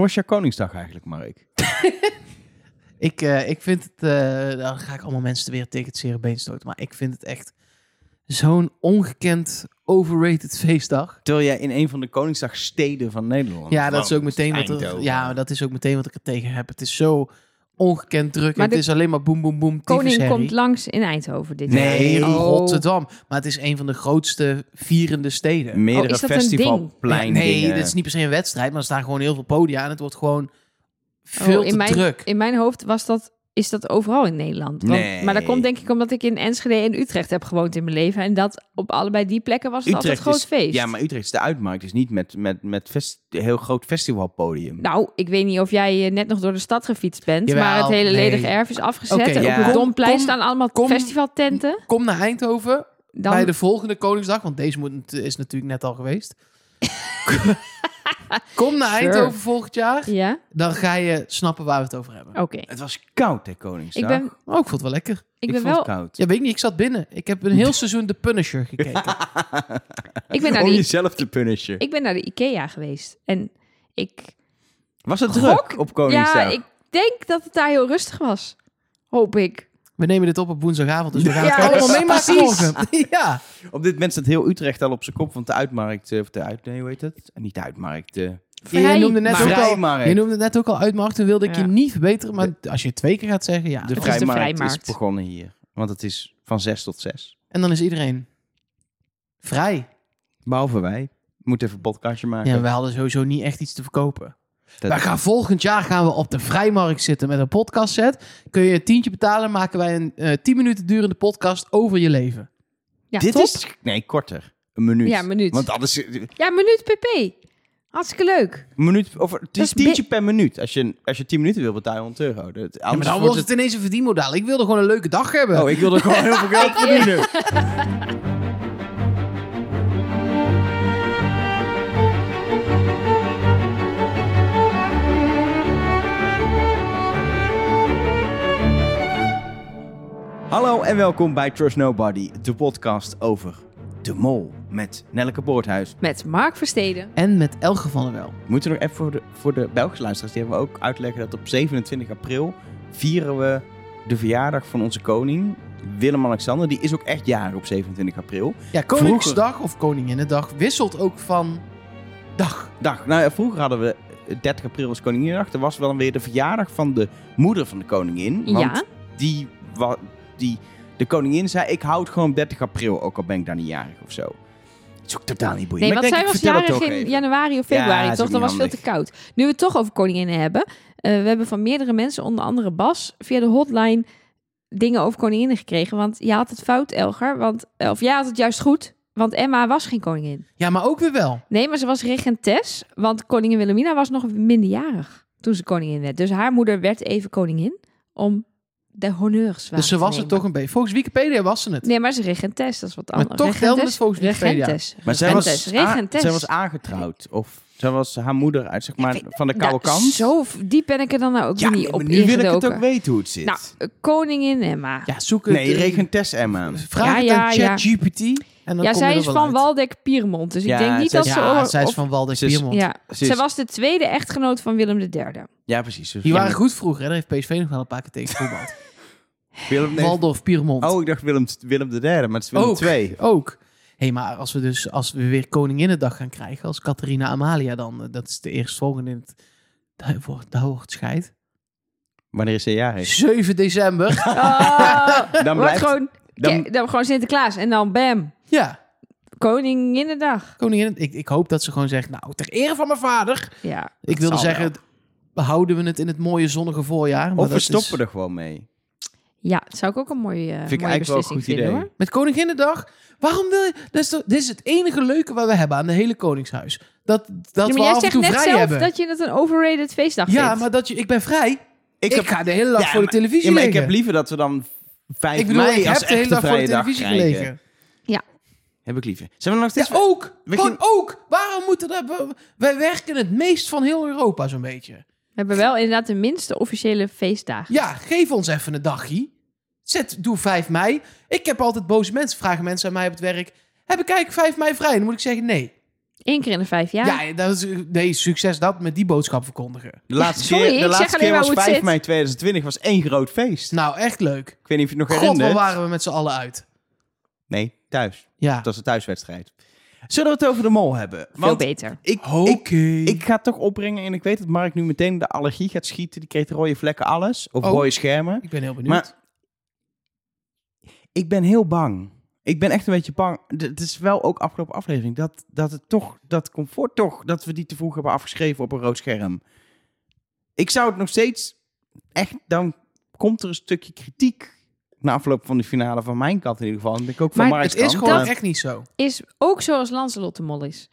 Hoe was jouw Koningsdag eigenlijk, Mark? Ik, eh, ik vind het, eh, dan ga ik allemaal mensen weer tegen het zere been stoten, maar ik vind het echt zo'n ongekend overrated feestdag. Terwijl jij in een van de Koningsdagsteden van Nederland Ja, dat is ook meteen wat er, ja, dat is ook meteen wat ik er tegen heb. Het is zo ongekend druk. Maar het de is alleen maar boem boem boem. Koning komt langs in Eindhoven dit Nee, jaar. Oh. Rotterdam. Maar het is een van de grootste vierende steden. Meerdere Oh, is dat een festivalplein nee, dingen. dit is niet per se een wedstrijd, maar er staan gewoon heel veel podia en het wordt gewoon veel Oh, in te mijn, druk. In mijn hoofd was dat, is dat overal in Nederland. Want, Nee. Maar dat komt denk ik omdat ik in Enschede en Utrecht heb gewoond in mijn leven. En dat op allebei die plekken was het altijd groot is, feest. Ja, maar Utrecht is de uitmarkt. Dus niet met, met, met fest, heel groot festivalpodium. Nou, ik weet niet of jij eh, net nog door de stad gefietst bent. Jawel, maar het hele nee. ledige erf is afgezet. En ja. op het Domplein kom- staan allemaal kom- festivaltenten. Kom naar Eindhoven Dan, bij de volgende Koningsdag, want deze moet, is natuurlijk net al geweest. Kom naar Sure. Eindhoven volgend jaar, Ja, dan ga je snappen waar we het over hebben. oké. Het was koud, hè, Koningsdag. Ik ben, Oh, ik vond het wel lekker. ik Ik ben vond wel... het koud. Ja, weet ik niet, ik zat binnen. Ik heb een heel seizoen The Punisher gekeken. Ik ben, naar Om de, jezelf te punishen. ik ben naar de Ikea geweest. En ik... Was het Gok? druk op Koningsdag? Ja, ik denk dat het daar heel rustig was. Hoop ik. We nemen dit op op woensdagavond, dus we gaan Ja, het allemaal meemaken morgen. ja. Op dit moment staat heel Utrecht al op zijn kop, want de uitmarkt, eh, of de uit, nee, hoe heet het? Niet de uitmarkt, de Ja, jij noemde net ook al, Vrijmarkt. je noemde het net ook al uitmarkt en wilde ik Ja. je niet verbeteren, maar als je het twee keer gaat zeggen, ja. de is de vrijmarkt, vrijmarkt. is begonnen hier. Want het is van zes tot zes. En dan is iedereen vrij. Behalve wij. Moeten even een podcastje maken. Ja, we hadden sowieso niet echt iets te verkopen. Dat- Wij gaan volgend jaar gaan we op de vrijmarkt zitten met een podcast set. Kun je een tientje betalen, maken wij een eh 10 minuten durende podcast over je leven. Ja, Dit top. is... Nee, korter. Een minuut. Ja, een minuut. Want anders... Een Ja, minuut pp. Hartstikke leuk. minuut... Of, het is tientje per minuut. Als je, als je 10 minuten wil, betaal je 100 euro. Dat- Ja, maar dan wordt wordt het ineens een verdienmodel. Ik wilde gewoon een leuke dag hebben. Oh, ik wil er gewoon heel veel geld verdienen. Hallo en welkom bij Trust Nobody, de podcast over de mol met Nelleke Poorthuis. Met Mark Versteden. En met Elge van der Wel. Moeten we nog even voor de, voor de Belgische luisteraars, die hebben we ook uitleggen dat op 27 april vieren we de verjaardag van onze koning, Willem-Alexander. Die is ook echt jarig op 27 april. Ja, Koningsdag of Koninginnedag wisselt ook van dag. Dag. Nou, ja, vroeger hadden we eh, 30 april als Koninginnedag. Er was wel weer de verjaardag van de moeder van de koningin. Want Ja. die, die, de koningin zei, ik houd gewoon 30 april, ook al ben ik daar niet jarig of zo. Het is ook totaal niet boeiend. Nee, Maar want ik zij was jarig in even. januari of februari, toch? Dan was het veel te koud. Nu we het toch over koninginnen hebben. eh, we hebben van meerdere mensen, onder andere Bas, via de hotline dingen over koninginnen gekregen. Want je had het fout, Elger. Want, eh, of jij had het juist goed. Want Emma was geen koningin. Ja, maar ook weer wel. Nee, maar ze was regentes. Want koningin Wilhelmina was nog minderjarig toen ze koningin werd. Dus haar moeder werd even koningin om de honneurs waar Dus ze was het toch een beetje. Volgens Wikipedia was ze het. Nee, maar ze regentes, dat is wat Maar anders. toch telde het volgens Wikipedia. Regentes. Maar zij was, Regentes, regentes. zij was aangetrouwd. Of zij was haar moeder uit, zeg maar, van de koude Ja, kant. Zo diep ben ik er dan nou ook ja, niet maar op nu wil ik het ook weten hoe het zit. Nou, eh, koningin Emma. Ja, zoek het. nee, eh, regentes Emma. Vraag Ja, het aan ja. ChatGPT. En dan ja, zij is van uit. Waldeck-Piermont. Dus Ja, ik denk niet dat ze... Ja, zij is of- van Waldeck Piermont. Ja, Ze zij is- was de tweede echtgenoot van Willem III. Ja, precies. Dus Die waren goed vroeger. Hè? Daar heeft PSV nog wel een paar keer tegen voetbald. Willem, nee, Waldorf Piermont. Oh, ik dacht Willem, Willem de derde, maar het is Willem ook. II. Ook. Hé, maar als we dus als we weer Koninginnedag gaan krijgen als Catharina Amalia dan, eh, dat is de eerstvolgende in het daar wordt, daar wordt scheid. Wanneer is ze jarig? 7 december. Oh, Dan wordt blijft... gewoon, dan gewoon Sinterklaas. En dan bam, ja, Koninginnedag. koningin. Ik, ik hoop dat ze gewoon zegt, nou, ter ere van mijn vader. Ja, Ik wilde zeggen, behouden we het in het mooie zonnige voorjaar. Maar Of we stoppen is- er gewoon mee. Ja, dat zou ik ook een mooie, eh Vind ik mooie eigenlijk wel een goed vinden idee. hoor. Met Koninginnedag, waarom wil je... Dat is toch- dit is het enige leuke wat we hebben aan de hele Koningshuis. Dat, dat Ja, we maar jij af en zegt toe net vrij zelf hebben. dat je het een overrated feestdag Ja, vindt. maar dat je, ik ben vrij. Ik, heb- ga de hele dag Ja, voor de maar- televisie Ja, maar ik heb liever dat we dan 5 Ik bedoel, mei ik als heb de hele echte dag voor de vrije dag televisie krijgen. gelegen. Heb ik liever. Zijn we nog Ja, steeds... ook. We Gewoon ook. Waarom moeten dat... Wij werken het meest van heel Europa zo'n beetje. We hebben wel inderdaad de minste officiële feestdagen. Ja, geef ons even een dagje. Zet, doe 5 mei. Ik heb altijd boze mensen, vragen mensen aan mij op het werk. Heb ik eigenlijk 5 mei vrij? Dan moet ik zeggen nee. Eén keer in de vijf jaar. Ja, dat is, nee, succes dat met die boodschap verkondigen. De laatste sorry, keer, de laatste keer was hoe het 5 zit. mei 2020, was één groot feest. Nou, echt leuk. Ik weet niet of je het nog God, waar herinnert. waren we met z'n allen uit? Nee, thuis. Ja. Het was een thuiswedstrijd. Zullen we het over de mol hebben? Veel Want beter. ik, Oké. ik, ik ga het toch opbrengen en ik weet dat Mark nu meteen de allergie gaat schieten. Die kreeg de rode vlekken alles. Of Oh. rode schermen. Ik ben heel benieuwd. Maar ik ben heel bang. Ik ben echt een beetje bang. D- Het is wel ook afgelopen aflevering dat, dat het toch, dat comfort toch, dat we die te vroeg hebben afgeschreven op een rood scherm. Ik zou het nog steeds echt, dan komt er een stukje kritiek na afloop van de finale van mijn kant in ieder geval. En ik ook van Maar het is gewoon echt niet zo. Is ook zoals Lancelot de Mol is.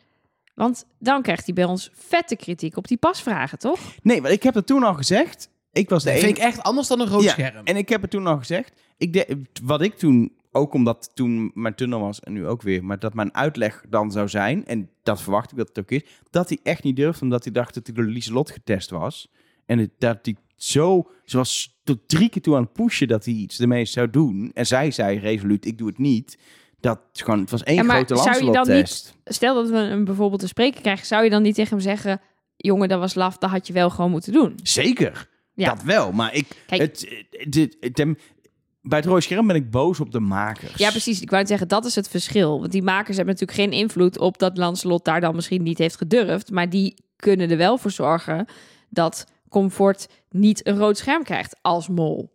Want dan krijgt hij bij ons vette kritiek op die pasvragen, toch? Nee, want ik heb het toen al gezegd. Ik was de Dat vind ik echt anders dan een rood Ja, scherm. En ik heb het toen al gezegd. Ik de, wat ik toen, ook omdat toen mijn tunnel was en nu ook weer, maar dat mijn uitleg dan zou zijn, en dat verwacht ik dat het ook is, dat hij echt niet durfde, omdat hij dacht dat hij door Lieselot getest was. En het, dat hij zo, ze was tot drie keer toe aan het pushen dat hij iets ermee zou doen. En zij zei resoluut, ik doe het niet. Dat gewoon, het was één Ja, maar grote zou je dan Lancelot-test. Stel dat we hem bijvoorbeeld te spreken krijgen, zou je dan niet tegen hem zeggen: jongen, dat was laf, dat had je wel gewoon moeten doen. Zeker, Ja. dat wel. Maar ik, Kijk. het, het, het- bij het rode scherm ben ik boos op de makers. Ja, precies. Ik wou net zeggen, dat is het verschil. Want die makers hebben natuurlijk geen invloed op dat Lancelot daar dan misschien niet heeft gedurfd. Maar die kunnen er wel voor zorgen dat Comfort niet een rood scherm krijgt als mol.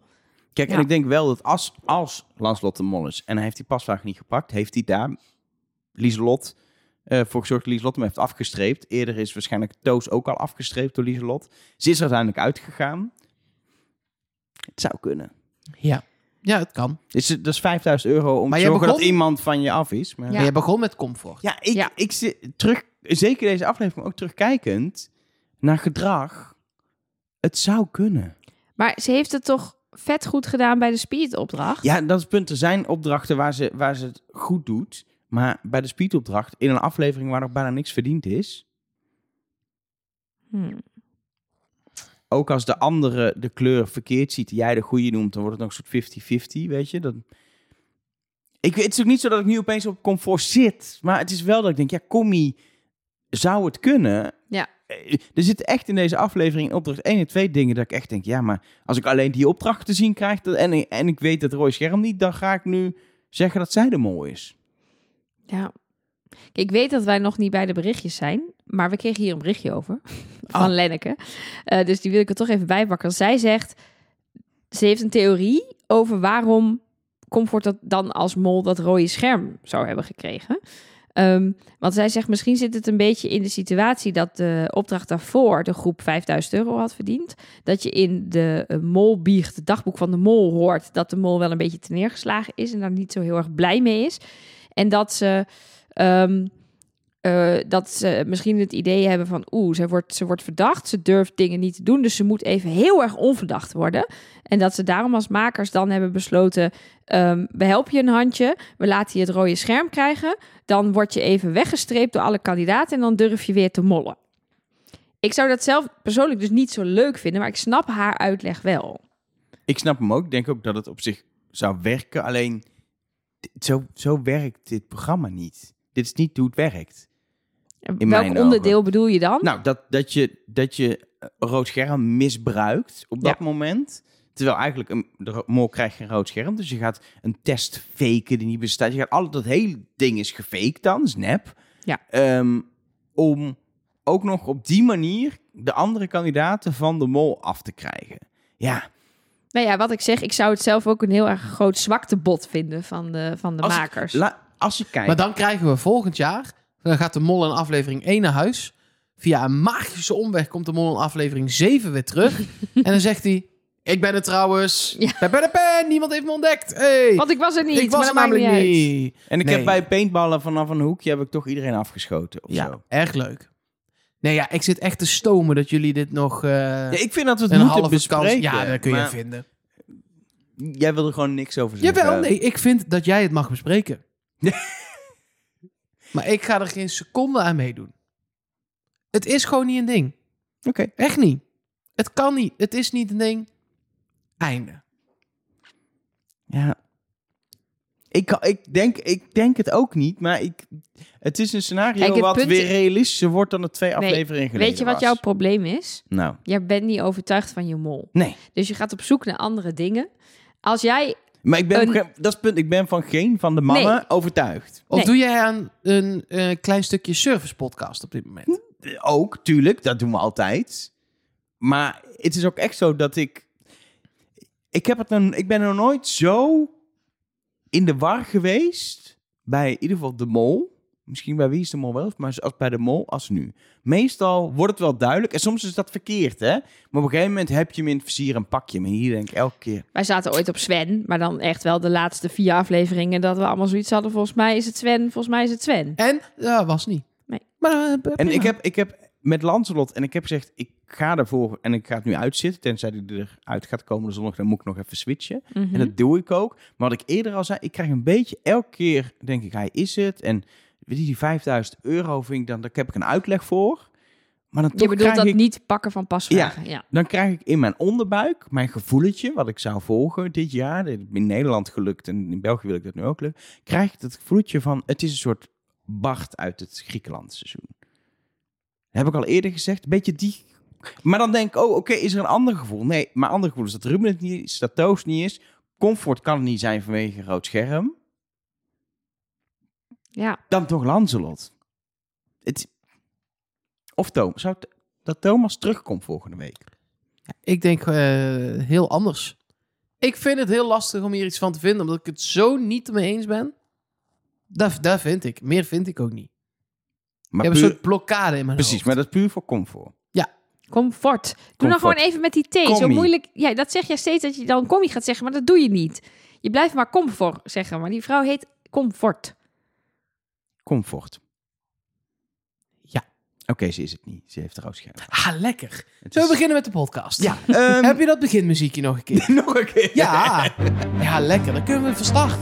Kijk, en ik denk wel dat als, als Lancelot de Mol is en hij heeft die pasvraag niet gepakt, heeft hij daar Lieselot eh voor gezorgd dat Lieselot hem heeft afgestreept. Eerder is waarschijnlijk Toos ook al afgestreept door Lieselot. Ze is er uiteindelijk uitgegaan. Het zou kunnen. Ja. ja, het kan. Dus dat is 5000 euro om Maar te zorgen dat iemand van je af is. Maar... Ja. Maar je begon met comfort. Ja, ik, Ja. ik zit terug, zeker deze aflevering, ook terugkijkend naar gedrag. Het zou kunnen. Maar ze heeft het toch vet goed gedaan bij de speedopdracht? Ja, dat is het punt. Er zijn opdrachten waar ze, waar ze het goed doet. Maar bij de speedopdracht, in een aflevering waar nog bijna niks verdiend is. Hmm. Ook als de andere de kleur verkeerd ziet, die jij de goede noemt, dan wordt het nog een soort 50-50, weet je. Dat... Ik, weet- het is ook niet zo dat ik nu opeens op comfort zit. Maar het is wel dat ik denk, ja, Commie, zou het kunnen? Ja. Eh, Er zitten echt in deze aflevering in opdracht 1 en 2 dingen dat ik echt denk, ja, maar als ik alleen die opdracht te zien krijg dat- en, en ik weet het rode scherm niet, dan ga ik nu zeggen dat zij de mol is. Ja. Ik weet dat wij nog niet bij de berichtjes zijn, maar we kregen hier een berichtje over van Ah. Lenneke. Eh, dus die wil ik er toch even bijpakken. Zij zegt, ze heeft een theorie over waarom Comfort dat dan als mol dat rode scherm zou hebben gekregen. Ehm, want zij zegt, misschien zit het een beetje in de situatie dat de opdracht daarvoor de groep 5000 euro had verdiend. Dat je in de uh, molbiecht, het dagboek van de mol, hoort dat de mol wel een beetje neergeslagen is en daar niet zo heel erg blij mee is. En dat ze, ehm, eh, dat ze misschien het idee hebben van... oeh, ze wordt, ze wordt verdacht, ze durft dingen niet te doen... dus ze moet even heel erg onverdacht worden. En dat ze daarom als makers dan hebben besloten... ehm, we helpen je een handje, we laten je het rode scherm krijgen... dan word je even weggestreept door alle kandidaten... en dan durf je weer te mollen. Ik zou dat zelf persoonlijk dus niet zo leuk vinden... maar ik snap haar uitleg wel. Ik snap hem ook. Ik denk ook dat het op zich zou werken. Alleen, zo, zo werkt dit programma niet. Dit is niet hoe het werkt. Welk mijn onderdeel bedoel je dan? Nou, dat, dat je, dat je rood scherm misbruikt op dat Ja. moment. Terwijl eigenlijk een, de mol krijgt geen rood scherm. Dus je gaat een test faken die niet bestaat. Je gaat al dat hele ding is gefaked dan, is nep. Ja. Ehm, om ook nog op die manier de andere kandidaten van de mol af te krijgen. Ja, Nou ja, wat ik zeg, ik zou het zelf ook een heel erg groot zwaktebod vinden van de, van de Als ik- makers. la, als je kijkt... Maar dan krijgen we volgend jaar... Dan gaat de mol in aflevering 1 naar huis. Via een magische omweg komt de mol in aflevering 7 weer terug. en dan zegt hij... Ik ben het trouwens. Ja. Pe, de pen. Niemand heeft me ontdekt. Hey. Want ik was er niet, ik was maar er namelijk niet. En ik Nee. heb bij paintballen vanaf een hoekje heb ik toch iedereen afgeschoten. Of Ja, zo. erg leuk. Nee, ja, ik zit echt te stomen dat jullie dit nog... eh, Ja, ik vind dat we het een moeten halve bespreken. kans... Ja, dat kun je vinden. Jij wil er gewoon niks over zeggen. Jawel, nee. Ik vind dat jij het mag bespreken. maar ik ga er geen seconde aan meedoen. Het is gewoon niet een ding. Oké. Echt niet. Het kan niet. Het is niet een ding. Einde. Ja. Ik, ik, denk, ik denk het ook niet, maar ik, het is een scenario Kijk, wat punt- weer realistischer wordt dan de twee Nee, afleveringen geleden Weet je wat was. jouw probleem is? Nou, Jij bent niet overtuigd van je mol. nee. Dus je gaat op zoek naar andere dingen. Als jij... Maar ik ben, Een- dat is het punt, ik ben van geen van de mannen Nee. overtuigd. Of Nee. doe jij aan een eh, klein stukje service podcast op dit moment? Ook, tuurlijk, dat doen we altijd. Maar het is ook echt zo dat ik... Ik, heb het nog, ik ben nog nooit zo in de war geweest bij in ieder geval de mol. Misschien bij Wie is de Mol wel, maar als bij de mol als nu. Meestal wordt het wel duidelijk. En soms is dat verkeerd, hè? Maar op een gegeven moment heb je hem in het vizier en pak je hem. En hier denk ik elke keer... Wij zaten ooit op Sven, maar dan echt wel de laatste vier afleveringen dat we allemaal zoiets hadden. Volgens mij is het Sven, volgens mij is het Sven. En? Ja, was niet. Nee. Maar, eh, En ik heb, ik heb met Lancelot en ik heb gezegd, ik ga ervoor en ik ga het nu uitzitten. Tenzij hij eruit gaat komen de zondag, dan moet ik nog even switchen. Mhm. En dat doe ik ook. Maar wat ik eerder al zei, ik krijg een beetje elke keer, denk ik, hij is het. En die 5000 euro vind ik dan, daar heb ik een uitleg voor. Maar dan Je toch bedoelt krijg dat ik, niet pakken van pasvragen. Ja. dan krijg ik in mijn onderbuik mijn gevoeletje, wat ik zou volgen dit jaar. In Nederland gelukt en in België wil ik dat nu ook lukken. Krijg ik dat gevoeletje van, het is een soort Bart uit het Griekenland seizoen. Dat heb ik al eerder gezegd. Een beetje die... Maar dan denk ik, oh, oké, is er een ander gevoel? Nee, maar ander gevoel is dat Ruben het niet is, dat Toos niet is. Comfort kan het niet zijn vanwege een rood scherm. Ja. Dan toch Lancelot. Het... Of Thomas. Zou het- dat Thomas terugkomt volgende week? Ik denk eh, heel anders. Ik vind het heel lastig om hier iets van te vinden, omdat ik het zo niet mee eens ben. Dat, dat vind ik. Meer vind ik ook niet. Maar ik heb een puur- soort blokkade in mijn Precies, hoofd. maar dat is puur voor comfort. Comfort. Doe dan gewoon even met die T. Zo moeilijk. Ja, dat zeg jij steeds dat je dan commie gaat zeggen, maar dat doe je niet. Je blijft maar comfort zeggen, maar die vrouw heet comfort. Comfort. Ja. Oké, ze is het niet. Ze heeft een rood scherm. Ah, lekker. Het Zullen we is- beginnen met de podcast? Ja. ehm, Heb je dat beginmuziekje nog een keer? nog een keer. Ja. Ja, lekker. Dan kunnen we van start.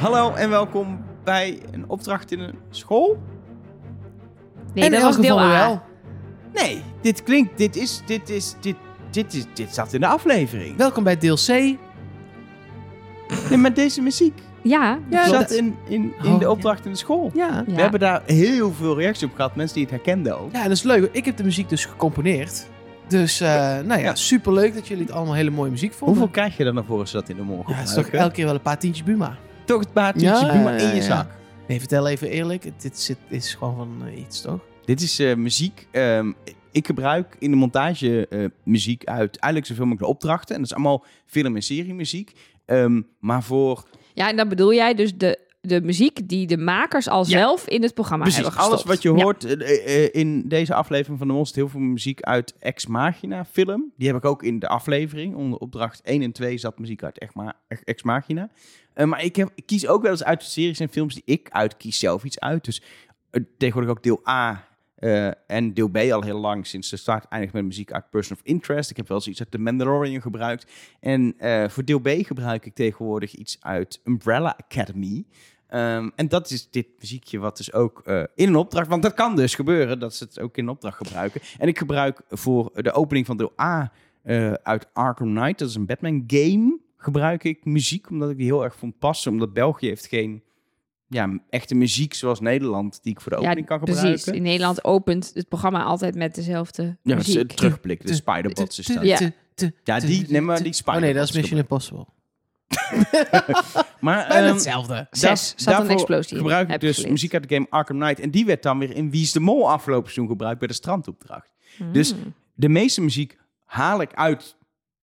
Hallo en welkom bij een opdracht in een school. Nee, en dat was deel A. wel. Nee, dit klinkt, dit is, dit is, dit, dit is, dit zat in de aflevering. Welkom bij deel C. Nee, maar deze muziek Ja, Ja, zat in, in, in Oh, de opdracht in de school. Ja. Ja. We hebben daar heel veel reacties op gehad. Mensen die het herkenden ook. Ja, en dat is leuk. Ik heb de muziek dus gecomponeerd. Dus, eh, nou ja, Ja. superleuk dat jullie het allemaal hele mooie muziek vonden. Hoeveel krijg je dan voor als je dat in de morgen Ja, het is toch elke keer wel een paar tientjes Buma. Toch het baardje Ja, Buma in je ja. zak. Nee, vertel even eerlijk. Dit, zit, is gewoon van eh, iets, toch? Dit is eh, muziek. ehm, ik gebruik in de montage eh, muziek uit eigenlijk zoveel mogelijk opdrachten. En dat is allemaal film- en seriemuziek. Ehm, maar voor ja, en dan bedoel jij dus de, de muziek die de makers al Ja. zelf in het programma precies hebben alles gestopt. wat je hoort eh, in deze aflevering van de zit heel veel muziek uit Ex Machina film. Die heb ik ook in de aflevering. Onder opdracht 1 en 2 zat muziek uit Ex, Ma- Ex Machina. Maar ik, heb, ik kies ook wel eens uit de series en films die ik uitkies zelf iets uit. Dus tegenwoordig ook deel A eh, en deel B al heel lang sinds de start eindigt met muziek uit Person of Interest. Ik heb wel eens iets uit The Mandalorian gebruikt. En eh, voor deel B gebruik ik tegenwoordig iets uit Umbrella Academy. Ehm, en dat is dit muziekje wat dus ook eh, in een opdracht... Want dat kan dus gebeuren, dat ze het ook in een opdracht gebruiken. En ik gebruik voor de opening van deel A uit Arkham Knight... dat is een Batman game, gebruik ik muziek... omdat ik die heel erg vond passen. Omdat België heeft geen ja, echte muziek zoals Nederland... die ik voor de Ja, opening kan gebruiken. precies. In Nederland opent het programma altijd met dezelfde Ja, muziek. terugblik, de Spiderbots is dat. Ja. Ja, die, nee, maar die Oh nee, dat is Mission Impossible. Maar hetzelfde. Zes. Zat een explosie in, gebruik ik dus geleerd. muziek uit de game Arkham Knight. En die werd dan weer in Wie is de Mol afgelopen seizoen gebruikt bij de strandopdracht. Dus de meeste muziek haal ik uit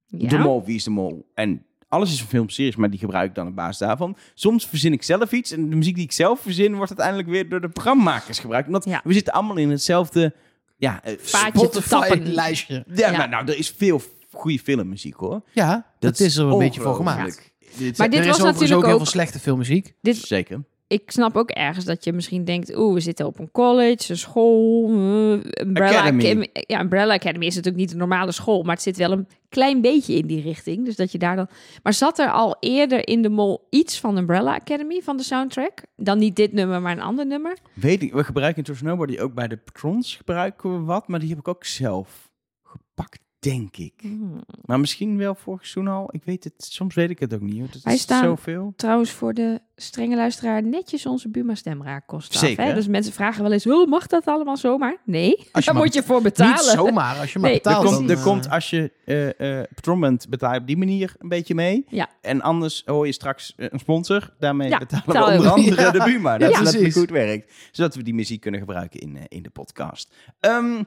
Ja. de Mol, Wie is de Mol. En alles is een filmseries, maar die gebruik ik dan op basis daarvan. Soms verzin ik zelf iets en de muziek die ik zelf verzin wordt uiteindelijk weer door de programmakers gebruikt. Omdat Ja. we zitten allemaal in hetzelfde ja, eh. Spotify-lijstje. Ja, Ja. Maar, nou, er is veel goede filmmuziek hoor. Ja, dat, is er een beetje voor gemaakt. Maar dit er was is natuurlijk ook heel veel slechte filmmuziek. Dit, Zeker. Ik snap ook ergens dat je misschien denkt... oeh, we zitten op een college, een school... eh, Umbrella Academy. Academy. Ja, Umbrella Academy is natuurlijk niet een normale school... maar het zit wel een klein beetje in die richting. Dus dat je daar dan... Maar zat er al eerder in de mol iets van Umbrella Academy, van de soundtrack? Dan niet dit nummer, maar een ander nummer? Weet ik, we gebruiken in Nobody ook bij de patrons gebruiken we wat, maar die heb ik ook zelf gepakt, denk ik. Hmm. Maar misschien wel vorig seizoen al. Ik weet het, soms weet ik het ook niet. hoor. Het Wij is staan- zoveel. Trouwens, voor de strenge luisteraar netjes onze Buma stemraak kost af. Zeker. Hè? Dus mensen vragen wel eens, oh, mag dat allemaal zomaar? Nee, Als je daar maar moet je voor betalen. Niet zomaar, als je maar Nee, Er betaalt. komt, dan, er eh, komt als je eh eh patron bent, betaal je op die manier een beetje mee. Ja. En anders hoor je straks eh, een sponsor. Daarmee Ja, betalen we onder andere Ja. de Buma. Dat Ja, het werkt. Zodat we die muziek kunnen gebruiken in, eh, in de podcast. Ehm,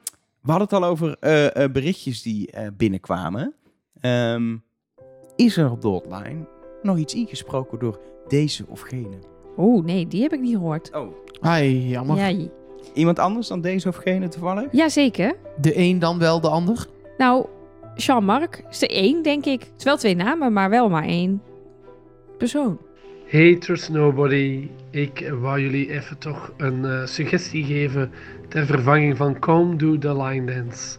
we hadden het al over eh, eh, berichtjes die eh, binnenkwamen. Ehm, is er op de hotline nog iets ingesproken door deze of gene? Oeh, nee, die heb ik niet gehoord. Oh, Ai, jammer. Ja, iemand anders dan deze of gene toevallig? Jazeker. De een dan wel de ander. Nou, Jean-Marc is er één, denk ik. Het is wel twee namen, maar wel maar één persoon. Hey Trust Nobody, ik wou jullie even toch een eh, suggestie geven ter vervanging van Come Do The Line Dance.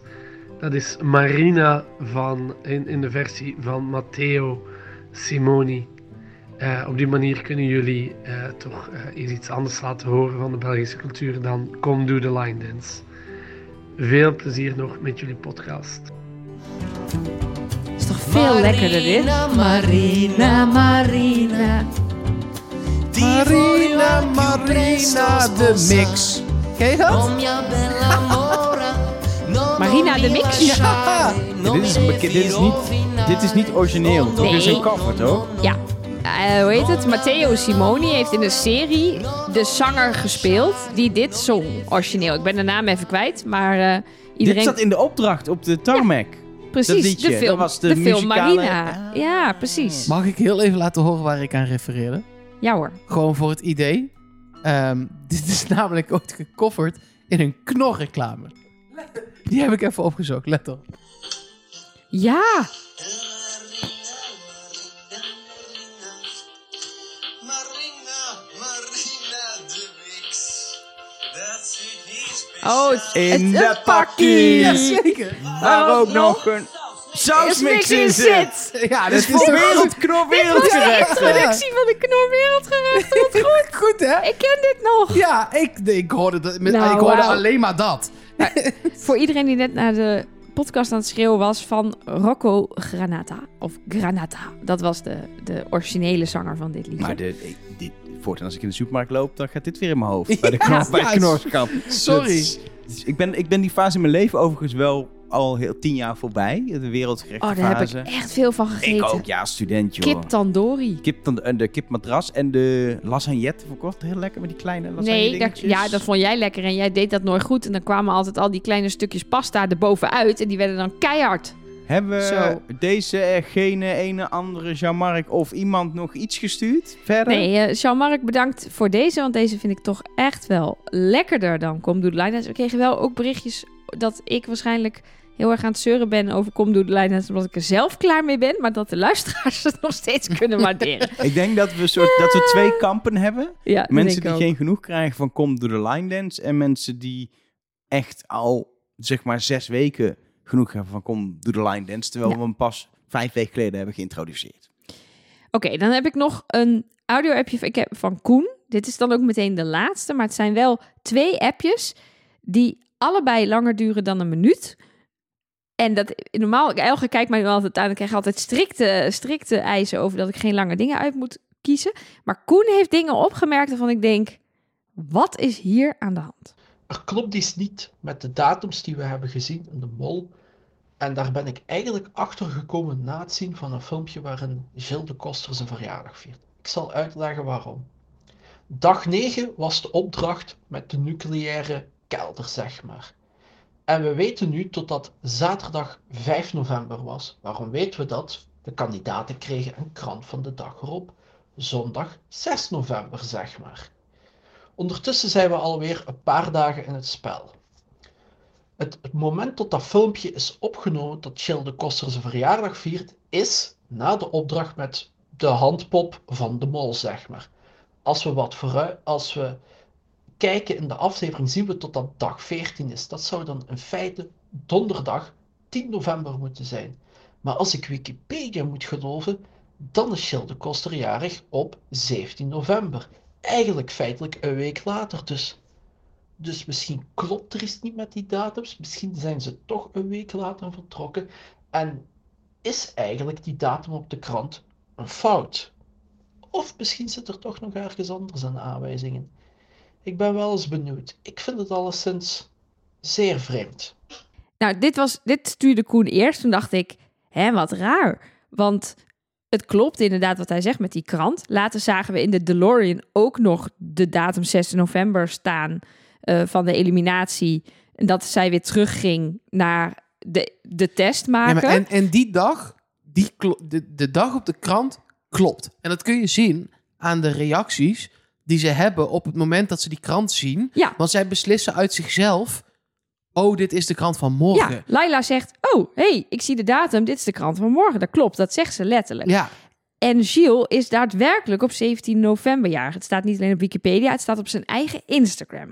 Dat is Marina van, in, in de versie van Matteo Simoni. Eh, op die manier kunnen jullie eh, toch eh, eens iets anders laten horen van de Belgische cultuur dan Come Do The Line Dance. Veel plezier nog met jullie podcast. is toch veel lekkerder dit? Marina, Marina. Marina, Marina, de mix. Ken je dat? Marina de Mix? Ja. Dit is, een beke- dit, is niet, dit is niet origineel. Dit is een cover, toch? Ja. Eh, hoe heet het? Matteo Simoni heeft in een serie de zanger gespeeld die dit zong, origineel. Ik ben de naam even kwijt, maar eh, iedereen... Dit zat in de opdracht op de tarmac. precies, de dat film, was de film muzikale- Marina. Ah. Ja, precies. Mag ik heel even laten horen waar ik aan refereerde? Ja hoor. Gewoon voor het idee. Ehm, dit is namelijk ooit gecoverd in een knorreclame. Die heb ik even opgezocht, let op. Ja, oh, In het- de pakkie. Jazeker. Waar ook nog een sausmix in zit. Ja, Dat is is toch wereldknop wereldgerecht. de productie van de Knor Wereldgerecht. Wat goed. goed, hè? Ik ken dit nog. Ja, ik, ik hoorde, dat, Nou, ik hoorde alleen maar dat. Voor iedereen die net naar de podcast aan het schreeuwen was van Rocco Granata. Of Granata. Dat was de, de originele zanger van dit liedje. Maar de, dit, voortaan als ik in de supermarkt loop, dan gaat dit weer in mijn hoofd. Bij de knor, Ja, bij ja, de knorskap. Sorry. Dus- ik, ben, ik ben die fase in mijn leven overigens wel al heel tien jaar voorbij. De wereldgerechte oh, daar heb fase. ik echt veel van gegeten. Ik ook, ja, student joh. Kip tandoori. Kip dan, en de kipmatras en de lasagnette ook heel lekker met die kleine lasagne Nee, dat, ja, dat vond jij lekker en jij deed dat nooit goed. En dan kwamen altijd al die kleine stukjes pasta erbovenuit. En die werden dan keihard. Hebben Zo. deze, gene, ene, andere Jean-Marc of iemand nog iets gestuurd? Verder? Nee, eh, Jean-Marc, bedankt voor deze. Want deze vind ik toch echt wel lekkerder dan Kom Doe de Line Dance. We kregen wel ook berichtjes dat ik waarschijnlijk heel erg aan het zeuren ben over Kom Doe de Line Dance. Omdat ik er zelf klaar mee ben. Maar dat de luisteraars het nog steeds kunnen waarderen. Ik denk dat we, soort, dat we twee kampen hebben. Ja, Mensen die ook. geen genoeg krijgen van Kom Doe de Line Dance. En mensen die echt al, zeg maar, zes weken genoeg hebben van Kom Doe de Line Dance. Terwijl Ja. we hem pas vijf weken geleden hebben geïntroduceerd. Oké, dan heb ik nog een audio-appje van Koen. Dit is dan ook meteen de laatste, maar het zijn wel twee appjes die allebei langer duren dan een minuut. En dat normaal, Elge kijkt mij nu altijd aan. Ik krijg altijd strikte, strikte eisen over dat ik geen lange dingen uit moet kiezen. Maar Koen heeft dingen opgemerkt waarvan ik denk: wat is hier aan de hand? Er klopt iets niet met de datums die we hebben gezien in de mol. En daar ben ik eigenlijk achter gekomen na het zien van een filmpje waarin Gilles de Koster zijn verjaardag viert. Ik zal uitleggen waarom. Dag 9 was de opdracht met de nucleaire kelder, zeg maar. En we weten nu tot dat zaterdag 5 november was. Waarom weten we dat? De kandidaten kregen een krant van de dag erop. Zondag 6 november, zeg maar. Ondertussen zijn we alweer een paar dagen in het spel. Het, moment dat dat filmpje is opgenomen, dat Gilles de Koster zijn verjaardag viert, is na de opdracht met de handpop van de mol, zeg maar. als we wat vooruit, als we kijken in de aflevering, zien we tot dat dag 14 is. Dat zou dan in feite donderdag 10 november moeten zijn. Maar als ik Wikipedia moet geloven, dan is Gilles de Koster jarig op 17 november. Eigenlijk feitelijk een week later dus. Dus misschien klopt er iets niet met die datums. Misschien zijn ze toch een week later vertrokken. En is eigenlijk die datum op de krant een fout? Of misschien zit er toch nog ergens anders aan aanwijzingen. Ik ben wel eens benieuwd. Ik vind het alleszins zeer vreemd. Nou, dit, was, dit stuurde Koen eerst. Toen dacht ik, hè, wat raar. Want het klopt inderdaad wat hij zegt met die krant. Later zagen we in de DeLorean ook nog de datum 6 november staan eh, van de eliminatie. En dat zij weer terugging naar de, de test Ja, maken. maar en, en die dag, die de, de dag op de krant, klopt. En dat kun je zien aan de reacties die ze hebben op het moment dat ze die krant zien. Ja. Want zij beslissen uit zichzelf, oh, dit is de krant van morgen. Ja, Laila zegt, oh, hey, ik zie de datum, dit is de krant van morgen. Dat klopt, dat zegt ze letterlijk. Ja, En Gilles is daadwerkelijk op 17 november jarig. Het staat niet alleen op Wikipedia, het staat op zijn eigen Instagram.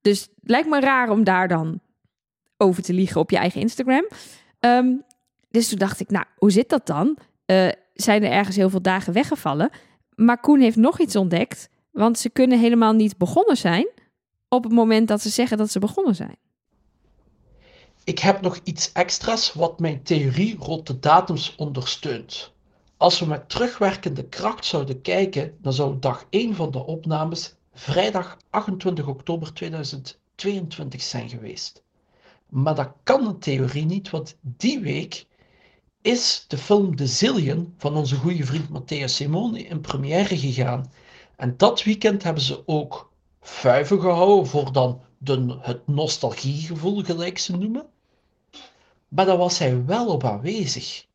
Dus het lijkt me raar om daar dan over te liegen op je eigen Instagram. Ehm, dus toen dacht ik, nou, hoe zit dat dan? Eh, zijn er ergens heel veel dagen weggevallen? Maar Koen heeft nog iets ontdekt. Want ze kunnen helemaal niet begonnen zijn op het moment dat ze zeggen dat ze begonnen zijn. Ik heb nog iets extra's wat mijn theorie rond de datums ondersteunt. Als we met terugwerkende kracht zouden kijken, dan zou dag 1 van de opnames vrijdag 28 oktober 2022 zijn geweest. Maar dat kan in theorie niet, want die week is de film The Zillion van onze goede vriend Matteo Simone in première gegaan. En dat weekend hebben ze ook vuiven gehouden voor dan het nostalgiegevoel, gelijk ze noemen. Maar daar was hij wel op aanwezig.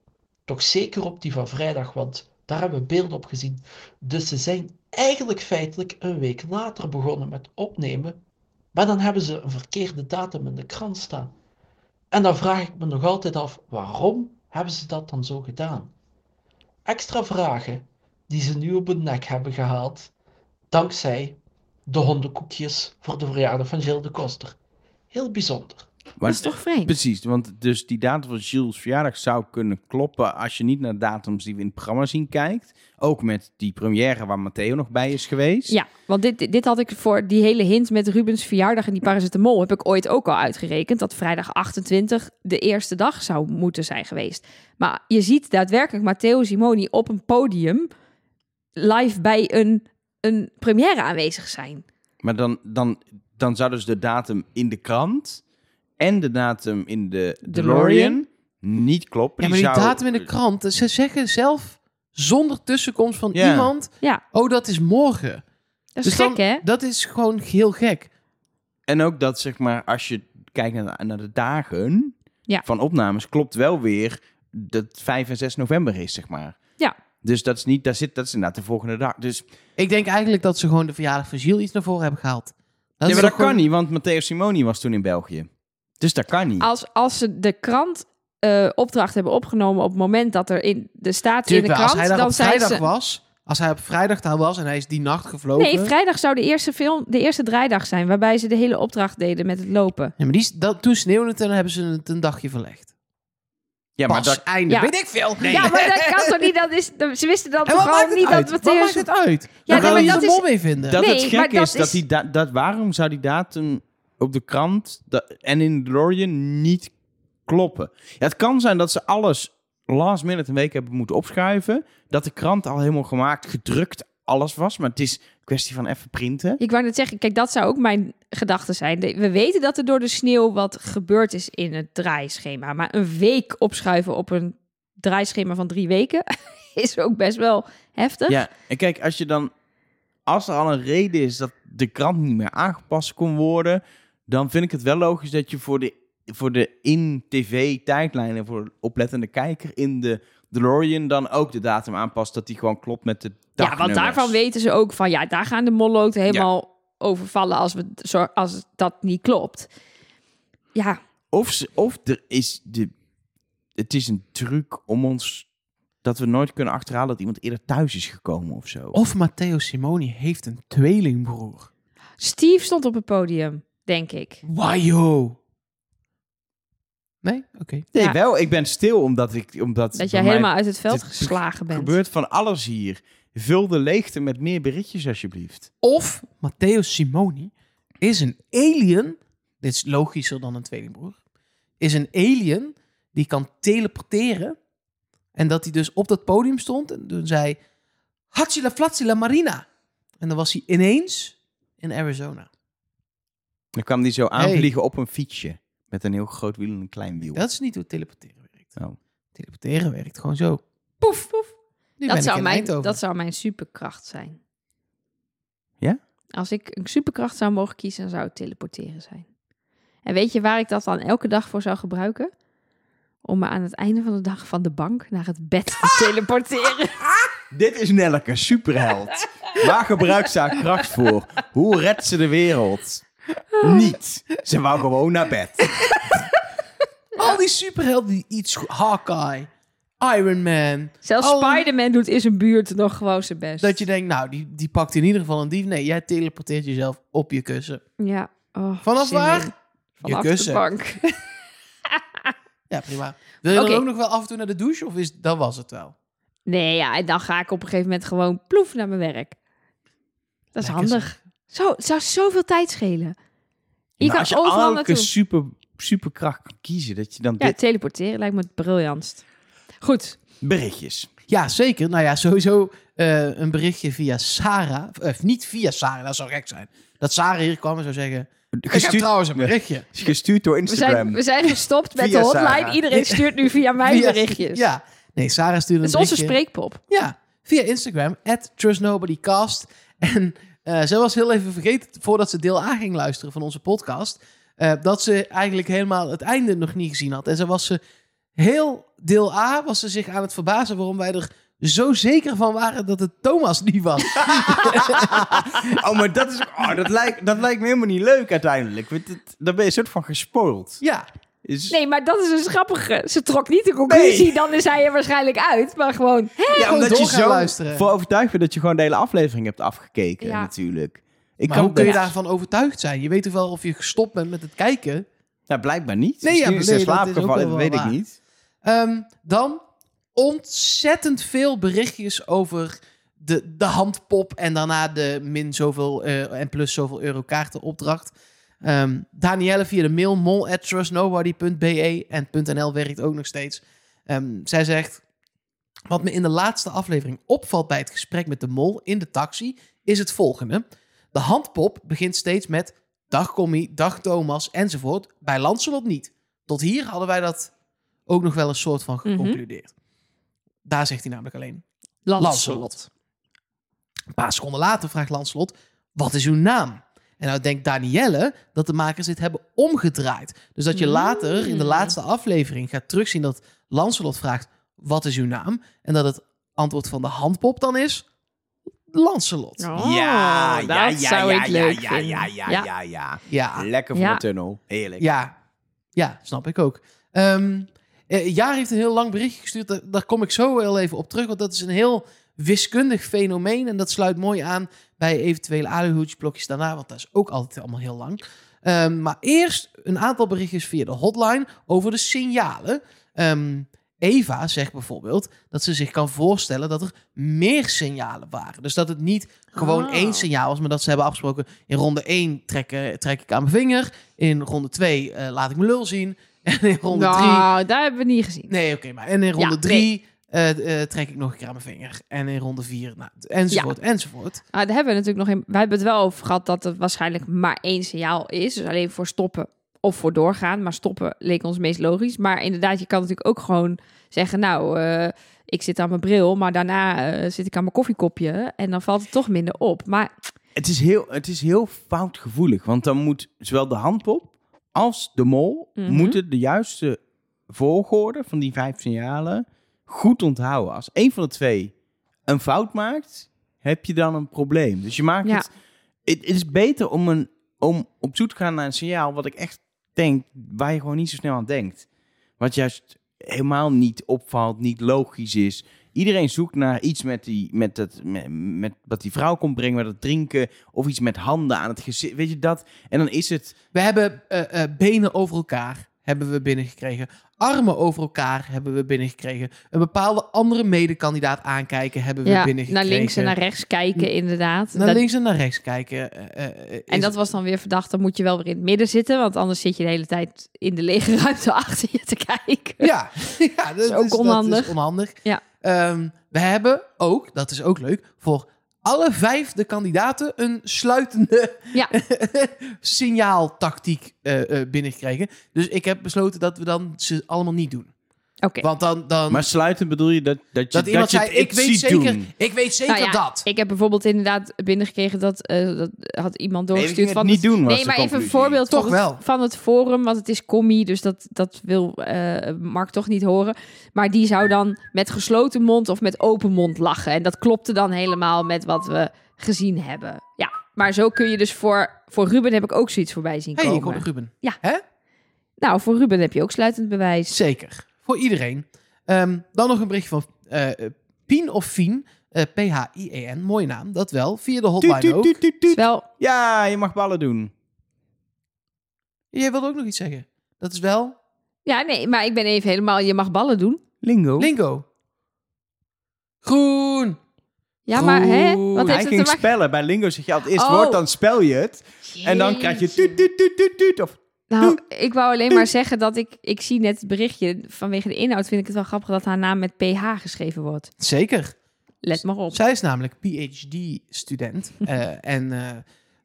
Toch zeker op die van vrijdag, want daar hebben we beelden op gezien. Dus ze zijn eigenlijk feitelijk een week later begonnen met opnemen. Maar dan hebben ze een verkeerde datum in de krant staan. En dan vraag ik me nog altijd af, waarom hebben ze dat dan zo gedaan? Extra vragen die ze nu op hun nek hebben gehaald, dankzij de hondenkoekjes voor de verjaardag van Gilles de Koster. Heel bijzonder. Maar dat is toch vreemd? Precies, want dus die datum van Gilles' verjaardag zou kunnen kloppen als je niet naar de datums die we in het programma zien kijkt. Ook met die première waar Matteo nog bij is geweest. Ja, want dit, dit had ik voor die hele hint met Rubens verjaardag en die paracetamol... heb ik ooit ook al uitgerekend dat vrijdag 28 de eerste dag zou moeten zijn geweest. Maar je ziet daadwerkelijk Matteo Simoni op een podium... live bij een, een première aanwezig zijn. Maar dan, dan, dan zou dus de datum in de krant en de datum in de DeLorean DeLorean niet kloppen. ja maar die zou- datum in de krant, ze zeggen zelf zonder tussenkomst van Ja. iemand, Ja, oh, dat is morgen. dat is Dus gek, dan- hè? Dat is gewoon heel gek. En ook dat, zeg maar, als je kijkt naar de, naar de dagen Ja. van opnames, klopt wel weer dat 5 en 6 november is, zeg maar. Ja. Dus dat is niet, daar zit, dat is inderdaad de volgende dag. Dus Ik denk eigenlijk dat ze gewoon de verjaardag van Gilles iets naar voren hebben gehaald. Dat nee, maar dat kan niet, want Matteo Simoni was toen in België. Dus dat kan niet. Als, als ze de krant eh, opdracht hebben opgenomen op het moment dat er in de staat in de wel, als krant... hij daar dan op zijn vrijdag ze... was, als hij op vrijdag daar was en hij is die nacht gevlogen. Nee, vrijdag zou de eerste film, de eerste draaidag zijn, waarbij ze de hele opdracht deden met het lopen. Ja, maar die, is- dat, toen sneeuwde het en dan hebben ze het een dagje verlegd. Ja, maar Pas, dat, einde. Ja. Weet ik veel. Nee. Ja, maar dat kan toch niet? Dat is, dat- ze wisten dan En wat toch het niet uit? dat Wat Matthäus... maakt het uit? Ja, Ja, nee, dan maar dat je is- mee vinden. dat Nee, het maar gek dat is, dat is- die da- dat waarom zou die datum op de krant da- en in de DeLorean niet kloppen? Ja, het kan zijn dat ze alles last minute een week hebben moeten opschuiven, dat de krant al helemaal gemaakt, gedrukt, alles was, maar het is kwestie van even printen. Ik wou net zeggen, kijk, dat zou ook mijn gedachte zijn. We weten dat er door de sneeuw wat gebeurd is in het draaischema. Maar een week opschuiven op een draaischema van drie weken is ook best wel heftig. Ja, en kijk, als je dan, als er al een reden is dat de krant niet meer aangepast kon worden, dan vind ik het wel logisch dat je voor de, voor de in-tv-tijdlijnen, voor de oplettende kijker in de DeLorean dan ook de datum aanpast, dat die gewoon klopt met de Ja, want daarvan weten ze ook van, ja, daar gaan de molloten helemaal overvallen als, we, zo- als dat niet klopt. Ja, Of, ze, of er is de, het is een truc om ons dat we nooit kunnen achterhalen dat iemand eerder thuis is gekomen of zo. Of Matteo Simoni heeft een tweelingbroer. Steve stond op het podium, denk ik. Wajo. Nee? Oké. nee, ja. wel, ik ben stil omdat ik... Omdat Dat jij helemaal uit het veld geslagen bent. gebeurt van alles hier. Vul de leegte met meer berichtjes alsjeblieft. Of Matteo Simoni is een alien. Dit is logischer dan een tweelingbroer. Is een alien die kan teleporteren. En dat hij dus op dat podium stond. En toen zei... Hatsila Flatsila Marina. En dan was hij ineens in Arizona. Dan kwam die zo aanvliegen op een fietsje. Met een heel groot wiel en een klein wiel. Dat is niet hoe teleporteren werkt. Oh. Teleporteren werkt gewoon zo. Poef, poef. Nu ben Dat ik zou, in mijn, dat zou mijn superkracht zijn. Ja? Als ik een superkracht zou mogen kiezen, dan zou het teleporteren zijn. En weet je waar ik dat dan elke dag voor zou gebruiken? Om me aan het einde van de dag van de bank naar het bed te teleporteren. Dit is Nelleke, superheld. Waar gebruikt ze haar kracht voor? Hoe redt ze de wereld? Niet. Ze wou gewoon naar bed. Al die superhelden die iets... Hawkeye, Iron Man. Zelfs Al- Spider-Man doet in zijn buurt nog gewoon zijn best. Dat je denkt, nou, die, die pakt in ieder geval een dief. Nee, jij teleporteert jezelf op je kussen. Ja. Oh, Vanaf zin waar? in. Je Vanaf de bank. Ja, prima. Wil je Oké. dan ook nog wel af en toe naar de douche? Of is, dat was het wel? Nee, ja, en dan ga ik op een gegeven moment gewoon ploef naar mijn werk. Dat is Lekker handig. Zo, het zou zoveel tijd schelen. Je Maar kan als je overal elke naartoe. super, superkracht kan kiezen, dat je dan Ja, dit... teleporteren lijkt me het briljantst. Goed. Berichtjes. Ja, zeker. Nou ja, sowieso eh, een berichtje via Sarah. Of niet via Sarah, dat zou gek zijn. Dat Sarah hier kwam en zou zeggen... Ik heb Gestuurd, trouwens een berichtje. gestuurd door We Instagram. zijn, we zijn gestopt met Via de hotline. Sarah. Iedereen stuurt nu via mijn Via- berichtjes. Ja. Nee, Sarah stuurde Het een is onze berichtje. spreekpop. Ja, via Instagram, at TrustNobodyCast. En eh zij was heel even vergeten, voordat ze deel A ging luisteren van onze podcast, eh, dat ze eigenlijk helemaal het einde nog niet gezien had. En ze was ze heel deel A, was ze zich aan het verbazen waarom wij er zo zeker van waren dat het Thomas niet was. Oh, maar dat, is, oh, dat, lijkt, dat lijkt me helemaal niet leuk uiteindelijk. Dan ben je een soort van gespoild. ja, Is, Nee, maar dat is dus grappig. Ze trok niet de conclusie, Nee. dan is hij er waarschijnlijk uit. Maar gewoon, hè? ja, gewoon omdat je zo luisteren. voor overtuigd bent dat je gewoon de hele aflevering hebt afgekeken Ja. natuurlijk. Ik maar kan hoe kun je best- daarvan overtuigd zijn? Je weet toch wel of je gestopt bent met het kijken? Ja, blijkbaar niet. Nee, Misschien ja, is nee, slaap is ook gevallen, wel dat weet ik niet. Ehm, dan ontzettend veel berichtjes over de, de handpop en daarna de min zoveel eh, en plus zoveel euro kaarten opdracht. Ehm Danielle via de mail mol at trustnobody.be en .nl werkt ook nog steeds. Ehm, zij zegt, wat me in de laatste aflevering opvalt bij het gesprek met de mol in de taxi is het volgende. De handpop begint steeds met dag Commie, dag Thomas enzovoort. Bij Lancelot niet. Tot hier hadden wij dat ook nog wel een soort van Mhm. geconcludeerd. Daar zegt hij namelijk alleen Lancelot. Lancelot. Een paar seconden later vraagt Lancelot, wat is uw naam? En nou denkt Danielle dat de makers dit hebben omgedraaid. Dus dat je Mm. later in de laatste aflevering gaat terugzien dat Lancelot vraagt, wat is uw naam? En dat het antwoord van de handpop dan is, Lancelot. Oh, ja, dat ja, ja, zou ja, ik ja, leuk ja, vinden. ja, ja, ja, ja. Ja, Lekker voor Ja. de tunnel. Heerlijk. Ja, ja, snap ik ook. Ehm eh, Jaar heeft een heel lang berichtje gestuurd. Daar, daar kom ik zo wel even op terug. Want dat is een heel wiskundig fenomeen. En dat sluit mooi aan bij eventuele aluhoedjesblokjes daarna. Want dat is ook altijd allemaal heel lang. Ehm, maar eerst een aantal berichtjes via de hotline over de signalen. Ehm, Eva zegt bijvoorbeeld dat ze zich kan voorstellen dat er meer signalen waren. Dus dat het niet gewoon Oh. één signaal was, maar dat ze hebben afgesproken in ronde 1 trek, eh, trek ik aan mijn vinger. In ronde 2 eh, laat ik mijn lul zien. En in ronde 3... Nou, daar hebben we niet gezien. Nee, oké, maar en in ronde Ja, 3 trek ik nog een keer aan mijn vinger. En in ronde 4, nou, enzovoort, enzovoort. Ah, daar hebben we natuurlijk nog in. Wij hebben het wel over gehad dat het waarschijnlijk maar één signaal is. Dus alleen voor stoppen of voor doorgaan. Maar stoppen leek ons meest logisch. Maar inderdaad, je kan natuurlijk ook gewoon zeggen: Nou, eh, ik zit aan mijn bril, maar daarna eh, zit ik aan mijn koffiekopje. En dan valt het toch minder op. Maar Het is, heel, het is heel foutgevoelig. Want dan moet zowel de handpop als de mol... Mhm. moeten de juiste volgorde van die vijf signalen goed onthouden. Als één van de twee een fout maakt, heb je dan een probleem. Dus je maakt Ja. het... Het is beter om, een, om op zoek te gaan naar een signaal... wat ik echt denk, waar je gewoon niet zo snel aan denkt. Wat juist helemaal niet opvalt, niet logisch is... Iedereen zoekt naar iets met, die, met, het, met, met wat die vrouw komt brengen, met het drinken. Of iets met handen aan het gezicht. Weet je dat? En dan is het... We hebben eh, eh, benen over elkaar hebben we binnengekregen. Armen over elkaar hebben we binnengekregen. Een bepaalde andere medekandidaat aankijken hebben we Ja, binnengekregen. naar links en naar rechts kijken, inderdaad. Naar Dat- links en naar rechts kijken. eh, eh, en dat was dan weer verdacht. Dan moet je wel weer in het midden zitten. Want anders zit je de hele tijd in de lege ruimte achter je te kijken. Ja, ja dat, is ook dat onhandig. is onhandig. Ja. Ehm, we hebben ook, dat is ook leuk, voor alle vijf de kandidaten een sluitende Ja. signaaltactiek eh, binnengekregen. Dus ik heb besloten dat we dan ze allemaal niet doen. Oké. Want dan, dan Maar sluiten bedoel je dat, dat je, dat iemand je zei, het ik weet ziet zeker, doen? ik weet zeker Nou ja, dat. Ik heb bijvoorbeeld inderdaad binnengekregen dat, eh, dat had iemand Nee, doorgestuurd gingen van het niet doen, was Nee, maar even een voorbeeld Toch van het, van het forum, want het is commie, dus dat, dat wil eh Mark toch niet horen. Maar die zou dan met gesloten mond of met open mond lachen. En dat klopte dan helemaal met wat we gezien hebben. Ja, maar zo kun je dus voor, voor Ruben heb ik ook zoiets voorbij zien hey, komen. ik hoor Ruben. Ja. Hè? Nou, voor Ruben heb je ook sluitend bewijs. Zeker. Voor iedereen. Ehm, dan nog een berichtje van eh Pien of Fien. eh, P-H-I-E-N. Mooie naam, dat wel. Via de hotline Tuut, wel, Ja, je mag ballen doen. Jij wilde ook nog iets zeggen. Dat is wel ja, nee, maar ik ben even helemaal, je mag ballen doen. Lingo. lingo. Groen. Ja, maar hè? Wat Hij ging te maken? spellen. Bij Lingo zeg je altijd eerst Oh. woord, dan spel je het. En dan krijg je tuut, tuut, tuut, tuut, tuut. Of Nou, ik wou alleen maar zeggen dat ik, ik zie net het berichtje. Vanwege de inhoud vind ik het wel grappig dat haar naam met PH geschreven wordt. Zeker. Let maar op. Zij is namelijk PhD-student. eh, en eh,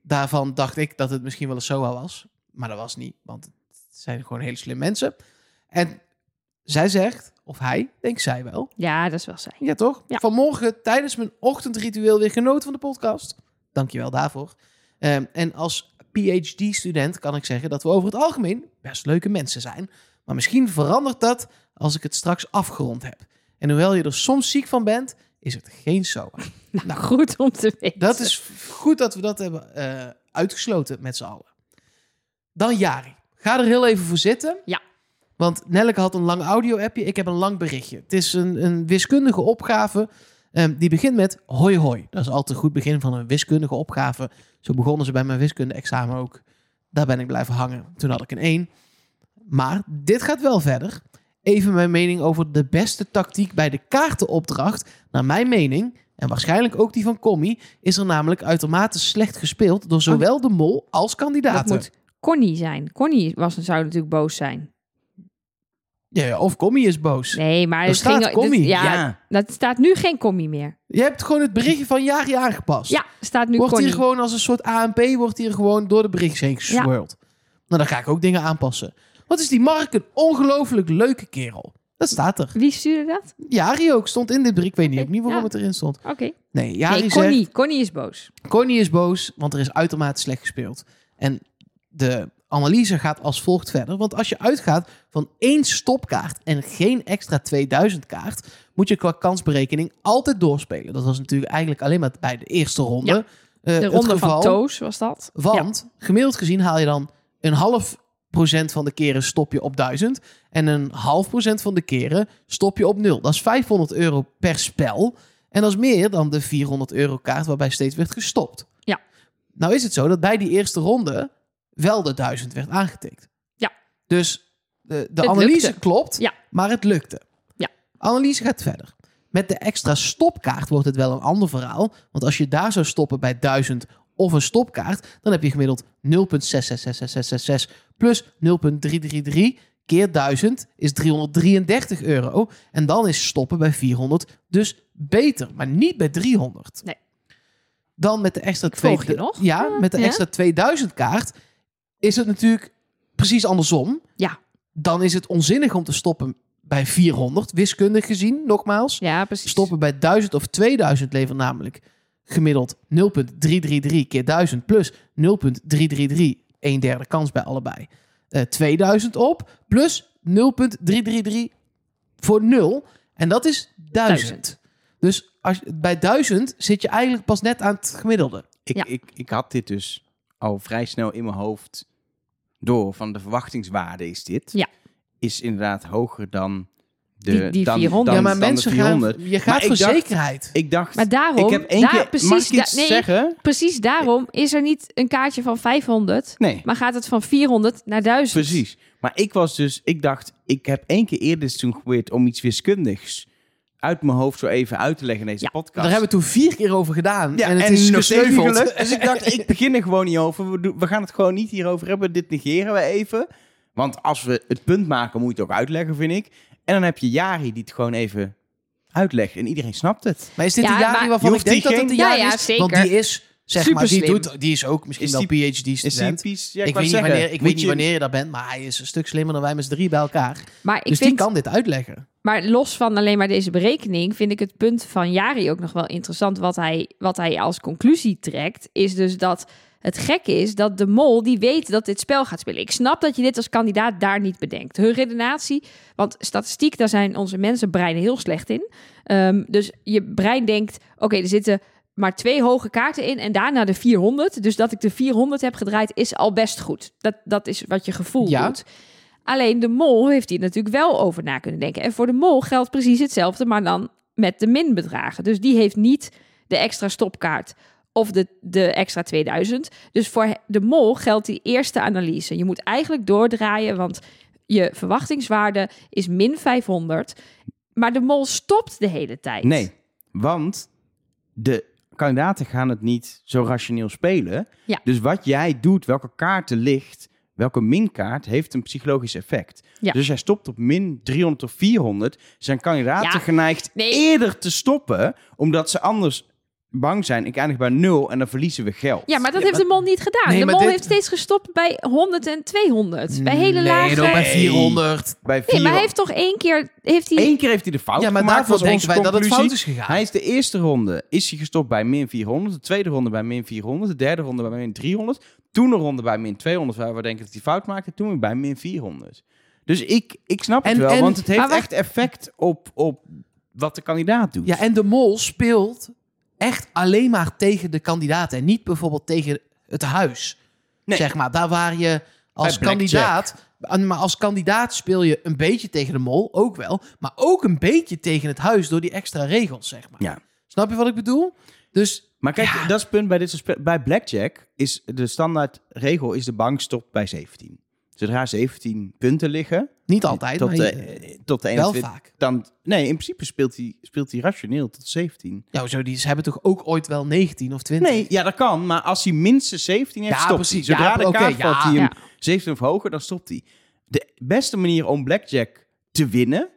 daarvan dacht ik dat het misschien wel een SOA was. Maar dat was niet, want het zijn gewoon hele slim mensen. En zij zegt, of hij, denk zij wel. Ja, dat is wel zij. Ja, toch? Ja. Vanmorgen tijdens mijn ochtendritueel weer genoten van de podcast. Dankjewel daarvoor. Ehm, en als PhD-student kan ik zeggen dat we over het algemeen best leuke mensen zijn. Maar misschien verandert dat als ik het straks afgerond heb. En hoewel je er soms ziek van bent, is het geen SOA. Nou, goed om te weten. Dat is goed dat we dat hebben eh, uitgesloten met z'n allen. Dan Jari. Ga er heel even voor zitten. Ja. Want Nelleke had een lang audio-appje. Ik heb een lang berichtje. Het is een, een wiskundige opgave. Ehm, die begint met hoi hoi. Dat is altijd een goed begin van een wiskundige opgave. Zo begonnen ze bij mijn wiskunde-examen ook. Daar ben ik blijven hangen. Toen had ik een 1. Maar dit gaat wel verder. Even mijn mening over de beste tactiek bij de kaartenopdracht. Naar mijn mening, en waarschijnlijk ook die van Commie, is er namelijk uitermate slecht gespeeld door zowel de mol als dat kandidaten. moet Connie zijn. Connie was, zou natuurlijk boos zijn. Ja, of Commie is boos. Nee, maar Er het staat ging, Commie. dit- ja, Ja. dat staat nu geen Commie meer. Je hebt gewoon het berichtje van Jari aangepast. Ja, staat nu wordt Connie. hier gewoon als een soort ANP, wordt hier gewoon door de berichtjes heen geswirld. Nou, dan ga ik ook dingen aanpassen. Wat is die Mark een ongelooflijk leuke kerel. Dat staat er. Wie stuurde dat? Jari ook stond in dit bericht. Ik weet niet, ook niet waarom ja. het erin stond. Oké. Nee, Jari Nee, zegt... Connie. Connie is boos. Connie is boos, want er is uitermate slecht gespeeld. En de analyse gaat als volgt verder. Want als je uitgaat van één stopkaart en geen extra 2000 kaart, moet je qua kansberekening altijd doorspelen. Dat was natuurlijk eigenlijk alleen maar bij de eerste ronde. Ja, eh, De ronde van Toos was dat. Want gemiddeld gezien haal je dan een half procent van de keren stop je op 1000 en een half procent van de keren stop je op 0. Dat is 500 euro per spel. En dat is meer dan de 400 euro kaart waarbij steeds werd gestopt. Ja. Nou is het zo dat bij die eerste ronde wel de 1000 werd aangetikt. Ja. Dus de, de analyse lukte. klopt, Ja. maar het lukte. Ja. Analyse gaat verder. Met de extra stopkaart wordt het wel een ander verhaal. Want als je daar zou stoppen bij 1000 of een stopkaart, dan heb je gemiddeld 0,666666 plus 0,333 keer 1000 is 333 euro. En dan is stoppen bij 400 dus beter, maar niet bij 300. Nee. Dan met de extra twee- nog. Ja, met de Ja. extra 2000 kaart is het natuurlijk precies andersom. Ja. Dan is het onzinnig om te stoppen bij 400, wiskundig gezien, nogmaals. Ja, precies. Stoppen bij 1000 of 2000 levert namelijk gemiddeld 0,333 keer 1000 plus 0,333, een derde kans bij allebei. Eh 2000 op plus 0,333 voor 0. En dat is 1000. 1000. Dus als, je- bij 1000 zit je eigenlijk pas net aan het gemiddelde. Ik, Ja. ik, ik had dit dus al vrij snel in mijn hoofd door. Van de verwachtingswaarde is dit. Ja. Is inderdaad hoger dan de, Die- die dan, 400. dan, ja, maar dan mensen gaan... 400. Je gaat Maar voor ik dacht- zekerheid. Ik dacht, Maar daarom, ik heb één daar, keer, precies, mag ik iets da- nee, zeggen? precies daarom is er niet een kaartje van 500, Nee. maar gaat het van 400 naar 1000. Precies. Maar ik was dus, ik dacht, ik heb één keer eerder dit seizoen geprobeerd om iets wiskundigs uit mijn hoofd zo even uit te leggen in deze Ja, podcast. Daar hebben we toen vier keer over gedaan. ja, en het is nog steeds gelukt. Dus ik dacht, ik begin er gewoon niet over. We, doen- we gaan het gewoon niet hierover hebben. Dit negeren we even. Want als we het punt maken, moet je het ook uitleggen, vind ik. En dan heb je Jari die het gewoon even uitlegt. En iedereen snapt het. Maar is dit Ja, de Jari waarvan Je ik denk dat het de Jari Ja, ja, is? zeker. Want die is, zeg maar, die, Superslim. doet, die is ook misschien Is wel PhD-student. ja, Ik, ik weet niet, wanneer, ik weet niet je- wanneer je daar bent, maar hij is een stuk slimmer dan wij met z'n drie bij elkaar. Maar ik dus vind, die kan dit uitleggen. maar los van alleen maar deze berekening, vind ik het punt van Jari ook nog wel interessant. Wat hij, wat hij als conclusie trekt, is dus dat het gekke is dat de mol die weet dat dit spel gaat spelen. Ik snap dat je dit als kandidaat daar niet bedenkt. Hun redenatie, want statistiek, daar zijn onze mensenbreinen heel slecht in. Ehm, dus je brein denkt, oké, er zitten maar twee hoge kaarten in en daarna de 400. Dus dat ik de 400 heb gedraaid is al best goed. Dat, dat is wat je gevoel Ja. doet. Alleen de mol heeft hier natuurlijk wel over na kunnen denken. En voor de mol geldt precies hetzelfde, maar dan met de minbedragen. Dus die heeft niet de extra stopkaart of de, de extra 2000. Dus voor de mol geldt die eerste analyse. Je moet eigenlijk doordraaien, want je verwachtingswaarde is min 500. Maar de mol stopt de hele tijd. Nee, want de kandidaten gaan het niet zo rationeel spelen. Ja. Dus wat jij doet, welke kaarten ligt, welke minkaart, heeft een psychologisch effect. Ja. Dus als jij stopt op min 300 of 400, zijn kandidaten Ja, geneigd nee. eerder te stoppen, omdat ze anders bang zijn. Ik eindig bij nul en dan verliezen we geld. Ja, maar dat Ja, heeft maar- de mol niet gedaan. Nee, de mol dit- heeft steeds gestopt bij 100 en 200. Bij hele nee, lage... ook bij Nee. 400. Bij Nee, vier... maar hij heeft toch één keer... Heeft hij... Eén keer heeft hij de fout Ja, maar gemaakt, daarvoor was denken wij dat het fout is gegaan. Hij is de eerste ronde is hij gestopt bij min 400, de tweede ronde bij min 400, de derde ronde bij min 300, toen een ronde bij min 200 waar we denken dat hij fout maakte, toen weer bij min 400. Dus ik, ik snap het En- wel, en- want het heeft echt effect op, op wat de kandidaat doet. Ja, en de mol speelt echt alleen maar tegen de kandidaten. En niet bijvoorbeeld tegen het huis. Nee. Zeg maar, daar waar je als kandidaat... Maar als kandidaat speel je een beetje tegen de mol, ook wel. Maar ook een beetje tegen het huis door die extra regels, zeg maar. Ja. Snap je wat ik bedoel? Dus Maar kijk, Ja. dat is het punt bij dit soort Bij Blackjack is de standaard regel is de bank stopt bij 17. Zodra 17 punten liggen, niet altijd, tot, maar de, je- tot de wel 21, vaak. dan... Nee, in principe speelt hij, speelt hij rationeel tot 17. Ja, zo, die, ze hebben toch ook ooit wel 19 of 20? Nee, ja, dat kan. Maar als hij minstens 17 heeft, Ja, stopt precies. hij. Zodra Ja, de kaart valt hij hem Ja. 17 of hoger, dan stopt hij. De beste manier om Blackjack te winnen,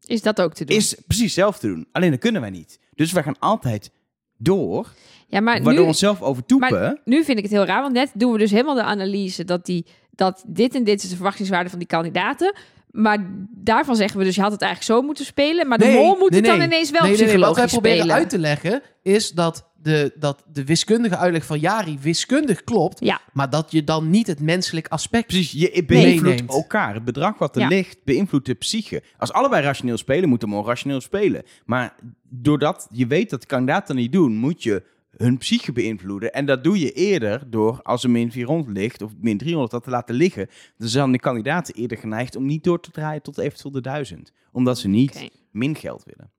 Is dat ook te doen? is precies zelf te doen. Alleen dat kunnen wij niet. Dus wij gaan altijd door, ja, maar waardoor nu... we onszelf overtoepen. Maar nu vind ik het heel raar, want net doen we dus helemaal de analyse dat, die, dat dit en dit is de verwachtingswaarde van die kandidaten. Maar daarvan zeggen we dus, je had het eigenlijk zo moeten spelen. Maar de mol moet het dan ineens wel nee, nee, nee, psychologisch Wat wij proberen spelen. uit te leggen is dat de, dat de wiskundige uitleg van Jari wiskundig klopt. Ja. Maar dat je dan niet het menselijk aspect... Precies, je beïnvloedt elkaar. Het bedrag wat er Ja. ligt, beïnvloedt de psyche. Als allebei rationeel spelen, moeten we rationeel spelen. Maar doordat je weet dat de kandidaten dat niet doen, moet je hun psyche beïnvloeden. En dat doe je eerder door, als er min 400 ligt, of min 300, dat te laten liggen. Dan zijn de kandidaten eerder geneigd om niet door te draaien tot eventueel de 1000. Omdat ze niet min geld willen.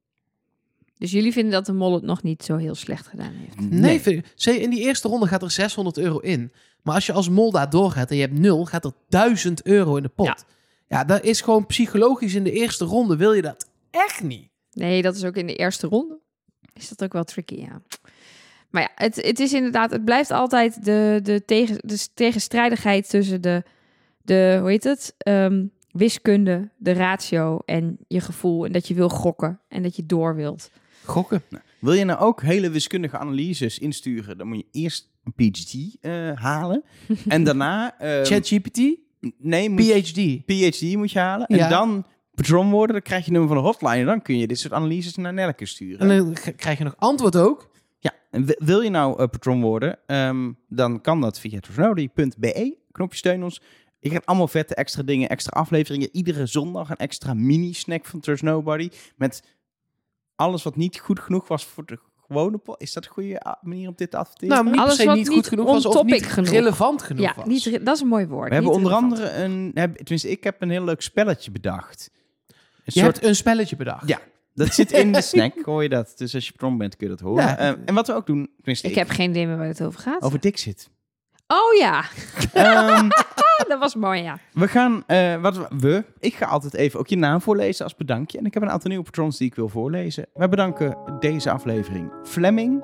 Dus jullie vinden dat de mol het nog niet zo heel slecht gedaan heeft? Nee, zie, in die eerste ronde gaat er 600 euro in. Maar als je als mol daar doorgaat en je hebt nul, gaat er 1000 euro in de pot. Ja. Ja, dat is gewoon psychologisch in de eerste ronde wil je dat echt niet. Nee, dat is ook in de eerste ronde. Is dat ook wel tricky, ja. Maar ja, het, het is inderdaad, het blijft altijd de, de, tegen, de tegenstrijdigheid tussen de, de hoe heet het, Ehm, wiskunde, de ratio en je gevoel. En dat je wil gokken en dat je door wilt. Gokken. Wil je nou ook hele wiskundige analyses insturen, dan moet je eerst een PhD eh, halen. en daarna... eh, ChatGPT, nee, moet je- PhD. PhD moet je halen. Ja. En dan patron worden. Dan krijg je nummer van de hotline. En dan kun je dit soort analyses naar Nelke sturen. En dan krijg je nog antwoord ook. Wil je nou eh, patron worden? ehm, dan kan dat via trustnody.be. Knopje steun ons. Je krijgt allemaal vette extra dingen, extra afleveringen. Iedere zondag een extra mini-snack van Trust Nobody. Met alles wat niet goed genoeg was voor de gewone. Is dat een goede ah, manier om dit te adverteren? Nou, niet Alles wat niet goed genoeg was of on-topic niet genoeg. relevant genoeg ja, was. niet, re- dat is een mooi woord. We hebben onder relevant. andere een... Heb, tenminste, ik heb een heel leuk spelletje bedacht. Je soort- hebt een spelletje bedacht. Ja, dat zit in de snack, hoor je dat. Dus als je patron bent, kun je dat horen. Ja. Eh, en wat we ook doen, tenminste Ik heb geen idee meer waar het over gaat. over Dixit. Oh ja, Ehm, dat was mooi, ja. we gaan, eh, wat we, we, ik ga altijd even ook je naam voorlezen als bedankje. En ik heb een aantal nieuwe patrons die ik wil voorlezen. Wij bedanken deze aflevering Fleming,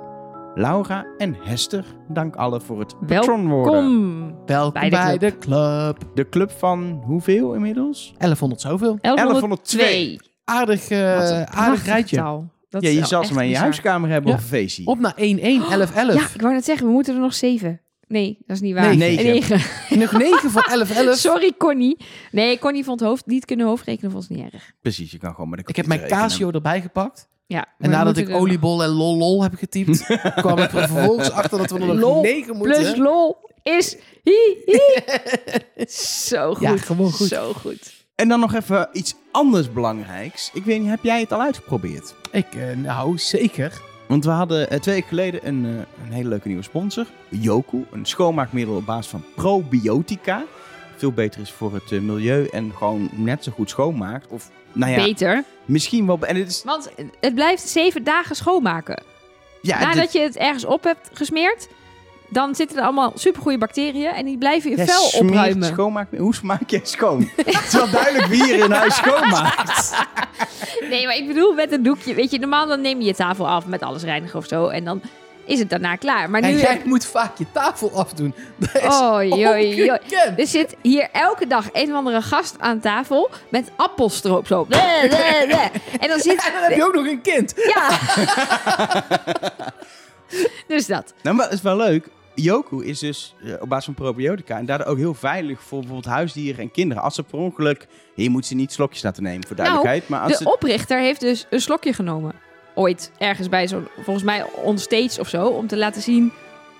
Laura en Hester. Dank allen voor het patron worden. Kom. Welkom Bij de, club. De club van hoeveel inmiddels? 1100 zoveel. 1102. Aardig, eh, een aardig rijtje. getal. Dat ja, je zal ze maar in je bizar. huiskamer hebben Ja. of een feestje. Op naar 1, 1, 11, 11. Ja, ik wou net zeggen, we moeten er nog zeven. Nee, dat is niet waar. Nee, negen. Negen. Nog 9 voor 11, 11. Sorry, Connie. Nee, Connie vond hoofd, niet kunnen hoofdrekenen vond ze niet erg. Precies, je kan gewoon met de Ik heb mijn rekenen. Casio erbij gepakt. Ja, En maar nadat ik oliebol en lol heb getypt, kwam ik er vervolgens achter dat we er nog Lol 9 Plus moeten. lol is hi, hi. Zo goed. Ja, gewoon goed. Zo goed. En dan nog even iets anders belangrijks. Ik weet niet, heb jij het al uitgeprobeerd? Ik, eh, nou, zeker. Want we hadden eh, twee weken geleden een, eh, een hele leuke nieuwe sponsor. Yoku, een schoonmaakmiddel op basis van probiotica. Veel beter is voor het eh, milieu en gewoon net zo goed schoonmaakt. Of, nou ja, Beter. misschien wel... En het is, Want het blijft zeven dagen schoonmaken. ja, Nadat dit- je het ergens op hebt gesmeerd, dan zitten er allemaal supergoeie bacteriën en die blijven je jij vel opruimen. Schoonmaak, hoe maak jij schoon? het is wel duidelijk wie hier in huis schoonmaakt. Nee, maar ik bedoel met een doekje. Weet je, normaal dan neem je je tafel af met alles reinigen of zo. En dan is het daarna klaar. Maar En nu... jij moet vaak je tafel afdoen. Dat is Oei, oei, oei. ongekend. Er zit hier elke dag een of andere gast aan tafel met appelstroop zo. Bleh, bleh, bleh. En dan zit... En dan heb je ook nog een kind. Ja. dus dat. Nou, maar het is wel leuk. Yoku is dus eh, op basis van probiotica en daardoor ook heel veilig voor bijvoorbeeld huisdieren en kinderen. Als ze per ongeluk, je moet ze niet slokjes laten nemen voor duidelijkheid, maar als De oprichter heeft dus een slokje genomen. Ooit ergens bij zo'n, volgens mij onstage of zo. Om te laten zien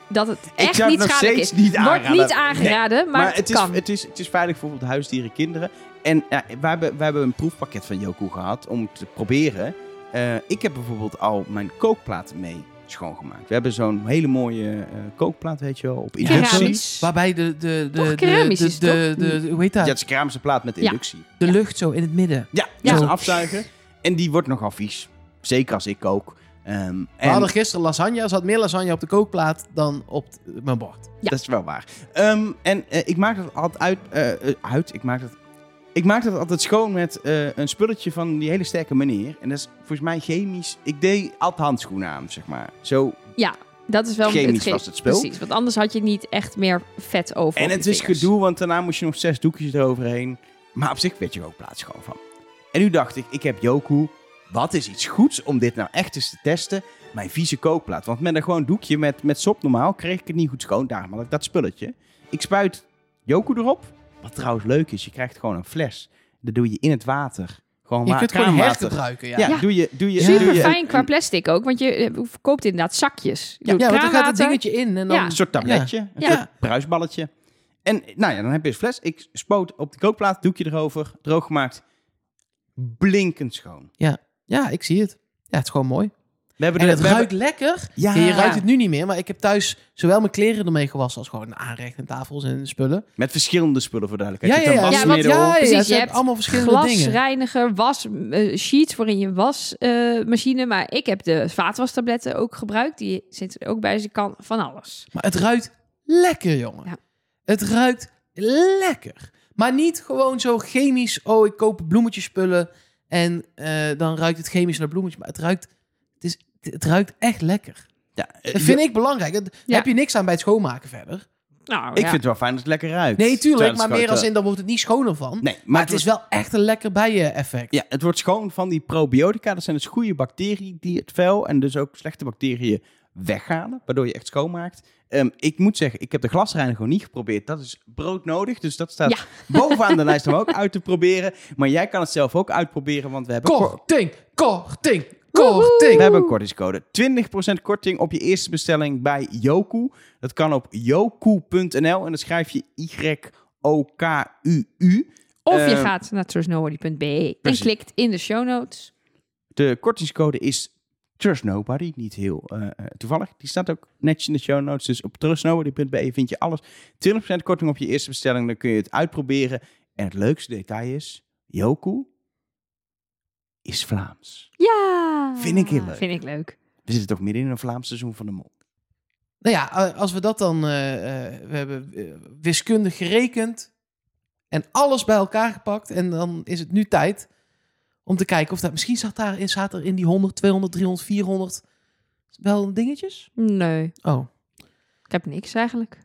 dat het echt zou het niet nog schadelijk is. niet Wordt niet aangeraden, maar, het, het, is, kan. het, is, het is veilig voor bijvoorbeeld huisdieren, kinderen. En ja, wij, hebben, wij hebben een proefpakket van Yoku gehad om te proberen. Eh, ik heb bijvoorbeeld al mijn kookplaat mee schoongemaakt. We hebben zo'n hele mooie eh, kookplaat, weet je wel, op inductie. Keramisch. Waarbij de, de, de, Toch de, keramisch de, hoe heet dat? Ja, het is een keramische plaat met Ja. inductie. De lucht zo in het midden. Ja, Ja. afzuigen. En die wordt nogal vies. Zeker als ik kook. Ehm, We en hadden gisteren lasagne. Er zat meer lasagne op de kookplaat dan op t- mijn bord. Ja. Dat is wel waar. Ehm, en eh, ik maak dat altijd uit. eh, uit. Ik maak dat. Ik maak dat altijd schoon met eh, een spulletje van die hele sterke meneer. En dat is volgens mij chemisch. Ik deed altijd handschoenen aan, zeg maar. Zo. Ja, dat is wel Chemisch was het spul. Precies, want anders had je niet echt meer vet over. En het is gedoe, want daarna moest je nog zes doekjes eroverheen. Maar op zich werd je er ook plaats schoon van. En nu dacht ik, ik heb Yoku. Wat is iets goeds om dit nou echt eens te testen? Mijn vieze kookplaat. Want met een gewoon doekje met, met sop normaal kreeg ik het niet goed schoon. Daarom had ik dat spulletje. Ik spuit Yoku erop. Wat trouwens leuk is, je krijgt gewoon een fles. Dat doe je in het water. Gewoon Je kunt het gewoon hergebruiken. Ja. Ja, Ja. doe je... Doe je Super doe je fijn qua plastic ook, want je eh, verkoopt inderdaad zakjes. Je Ja, want dan gaat het dingetje in en dan... Ja. Een soort tabletje, een Ja. soort bruisballetje. En nou ja, dan heb je een fles. Ik spoot op de kookplaat, doekje erover, droog gemaakt. Blinkend schoon. Ja, ik zie het. Ja, het is gewoon mooi. We hebben En het ruikt hebben- lekker. Ja. Je ruikt het nu niet meer, maar ik heb thuis zowel mijn kleren ermee gewassen als gewoon aanrecht en tafels en spullen. Met verschillende spullen voor Ja, duidelijkheid. ja, Je ja. hebt Ja, want- ja, ja, Precies, je ze hebt allemaal verschillende dingen. Glasreiniger, was, eh, sheets voor in je wasmachine. maar ik heb de vaatwastabletten ook gebruikt. Die zitten er ook bij, dus ik kan van alles. Maar het ruikt lekker, jongen. Ja. Het ruikt lekker. Maar niet gewoon zo chemisch. Oh, ik koop bloemetjespullen en eh, dan ruikt het chemisch naar bloemetjes. Maar het ruikt, het is, het ruikt echt lekker. Ja, eh, Dat vind ik belangrijk. Daar Ja. heb je niks aan bij het schoonmaken verder. Nou, Ik ja. vind het wel fijn dat het lekker ruikt. Nee, tuurlijk. Maar meer gewoon- als in, dan wordt het niet schoner van. Nee, maar, Maar het het is wel echt een lekker bijen-effect. Ja, het wordt schoon van die probiotica. Dat zijn dus goede bacteriën die het vuil en dus ook slechte bacteriën weghalen. Waardoor je echt schoonmaakt. Ehm, ik moet zeggen, ik heb de glasreiniger niet geprobeerd. Dat is broodnodig. Dus dat staat Ja. bovenaan de lijst om ook uit te proberen. Maar jij kan het zelf ook uitproberen. Want we hebben, ko- Korting, korting, korting. we hebben een kortingscode. 20% korting op je eerste bestelling bij Yoku. Dat kan op yoku.nl. En dan schrijf je Y-O-K-U-U. Of je Eh, gaat naar trustnobody.be en precies. klikt in de show notes. De kortingscode is Trust Nobody. Niet heel eh, eh, toevallig. Die staat ook netjes in de show notes. Dus op trustnobody.be vind je alles. 20% korting op je eerste bestelling. Dan kun je het uitproberen. En het leukste detail is... Yoku is Vlaams. Ja. Vind ik heel leuk. Vind ik leuk. We zitten toch midden in een Vlaams seizoen van de mol. Nou ja, als we dat dan... eh, eh, we hebben eh, wiskundig gerekend en alles bij elkaar gepakt. En dan is het nu tijd om te kijken of dat... Misschien zat, daar, in- zat er in die 100, 200, 300, 400 wel dingetjes? Nee, Oh. ik heb niks eigenlijk.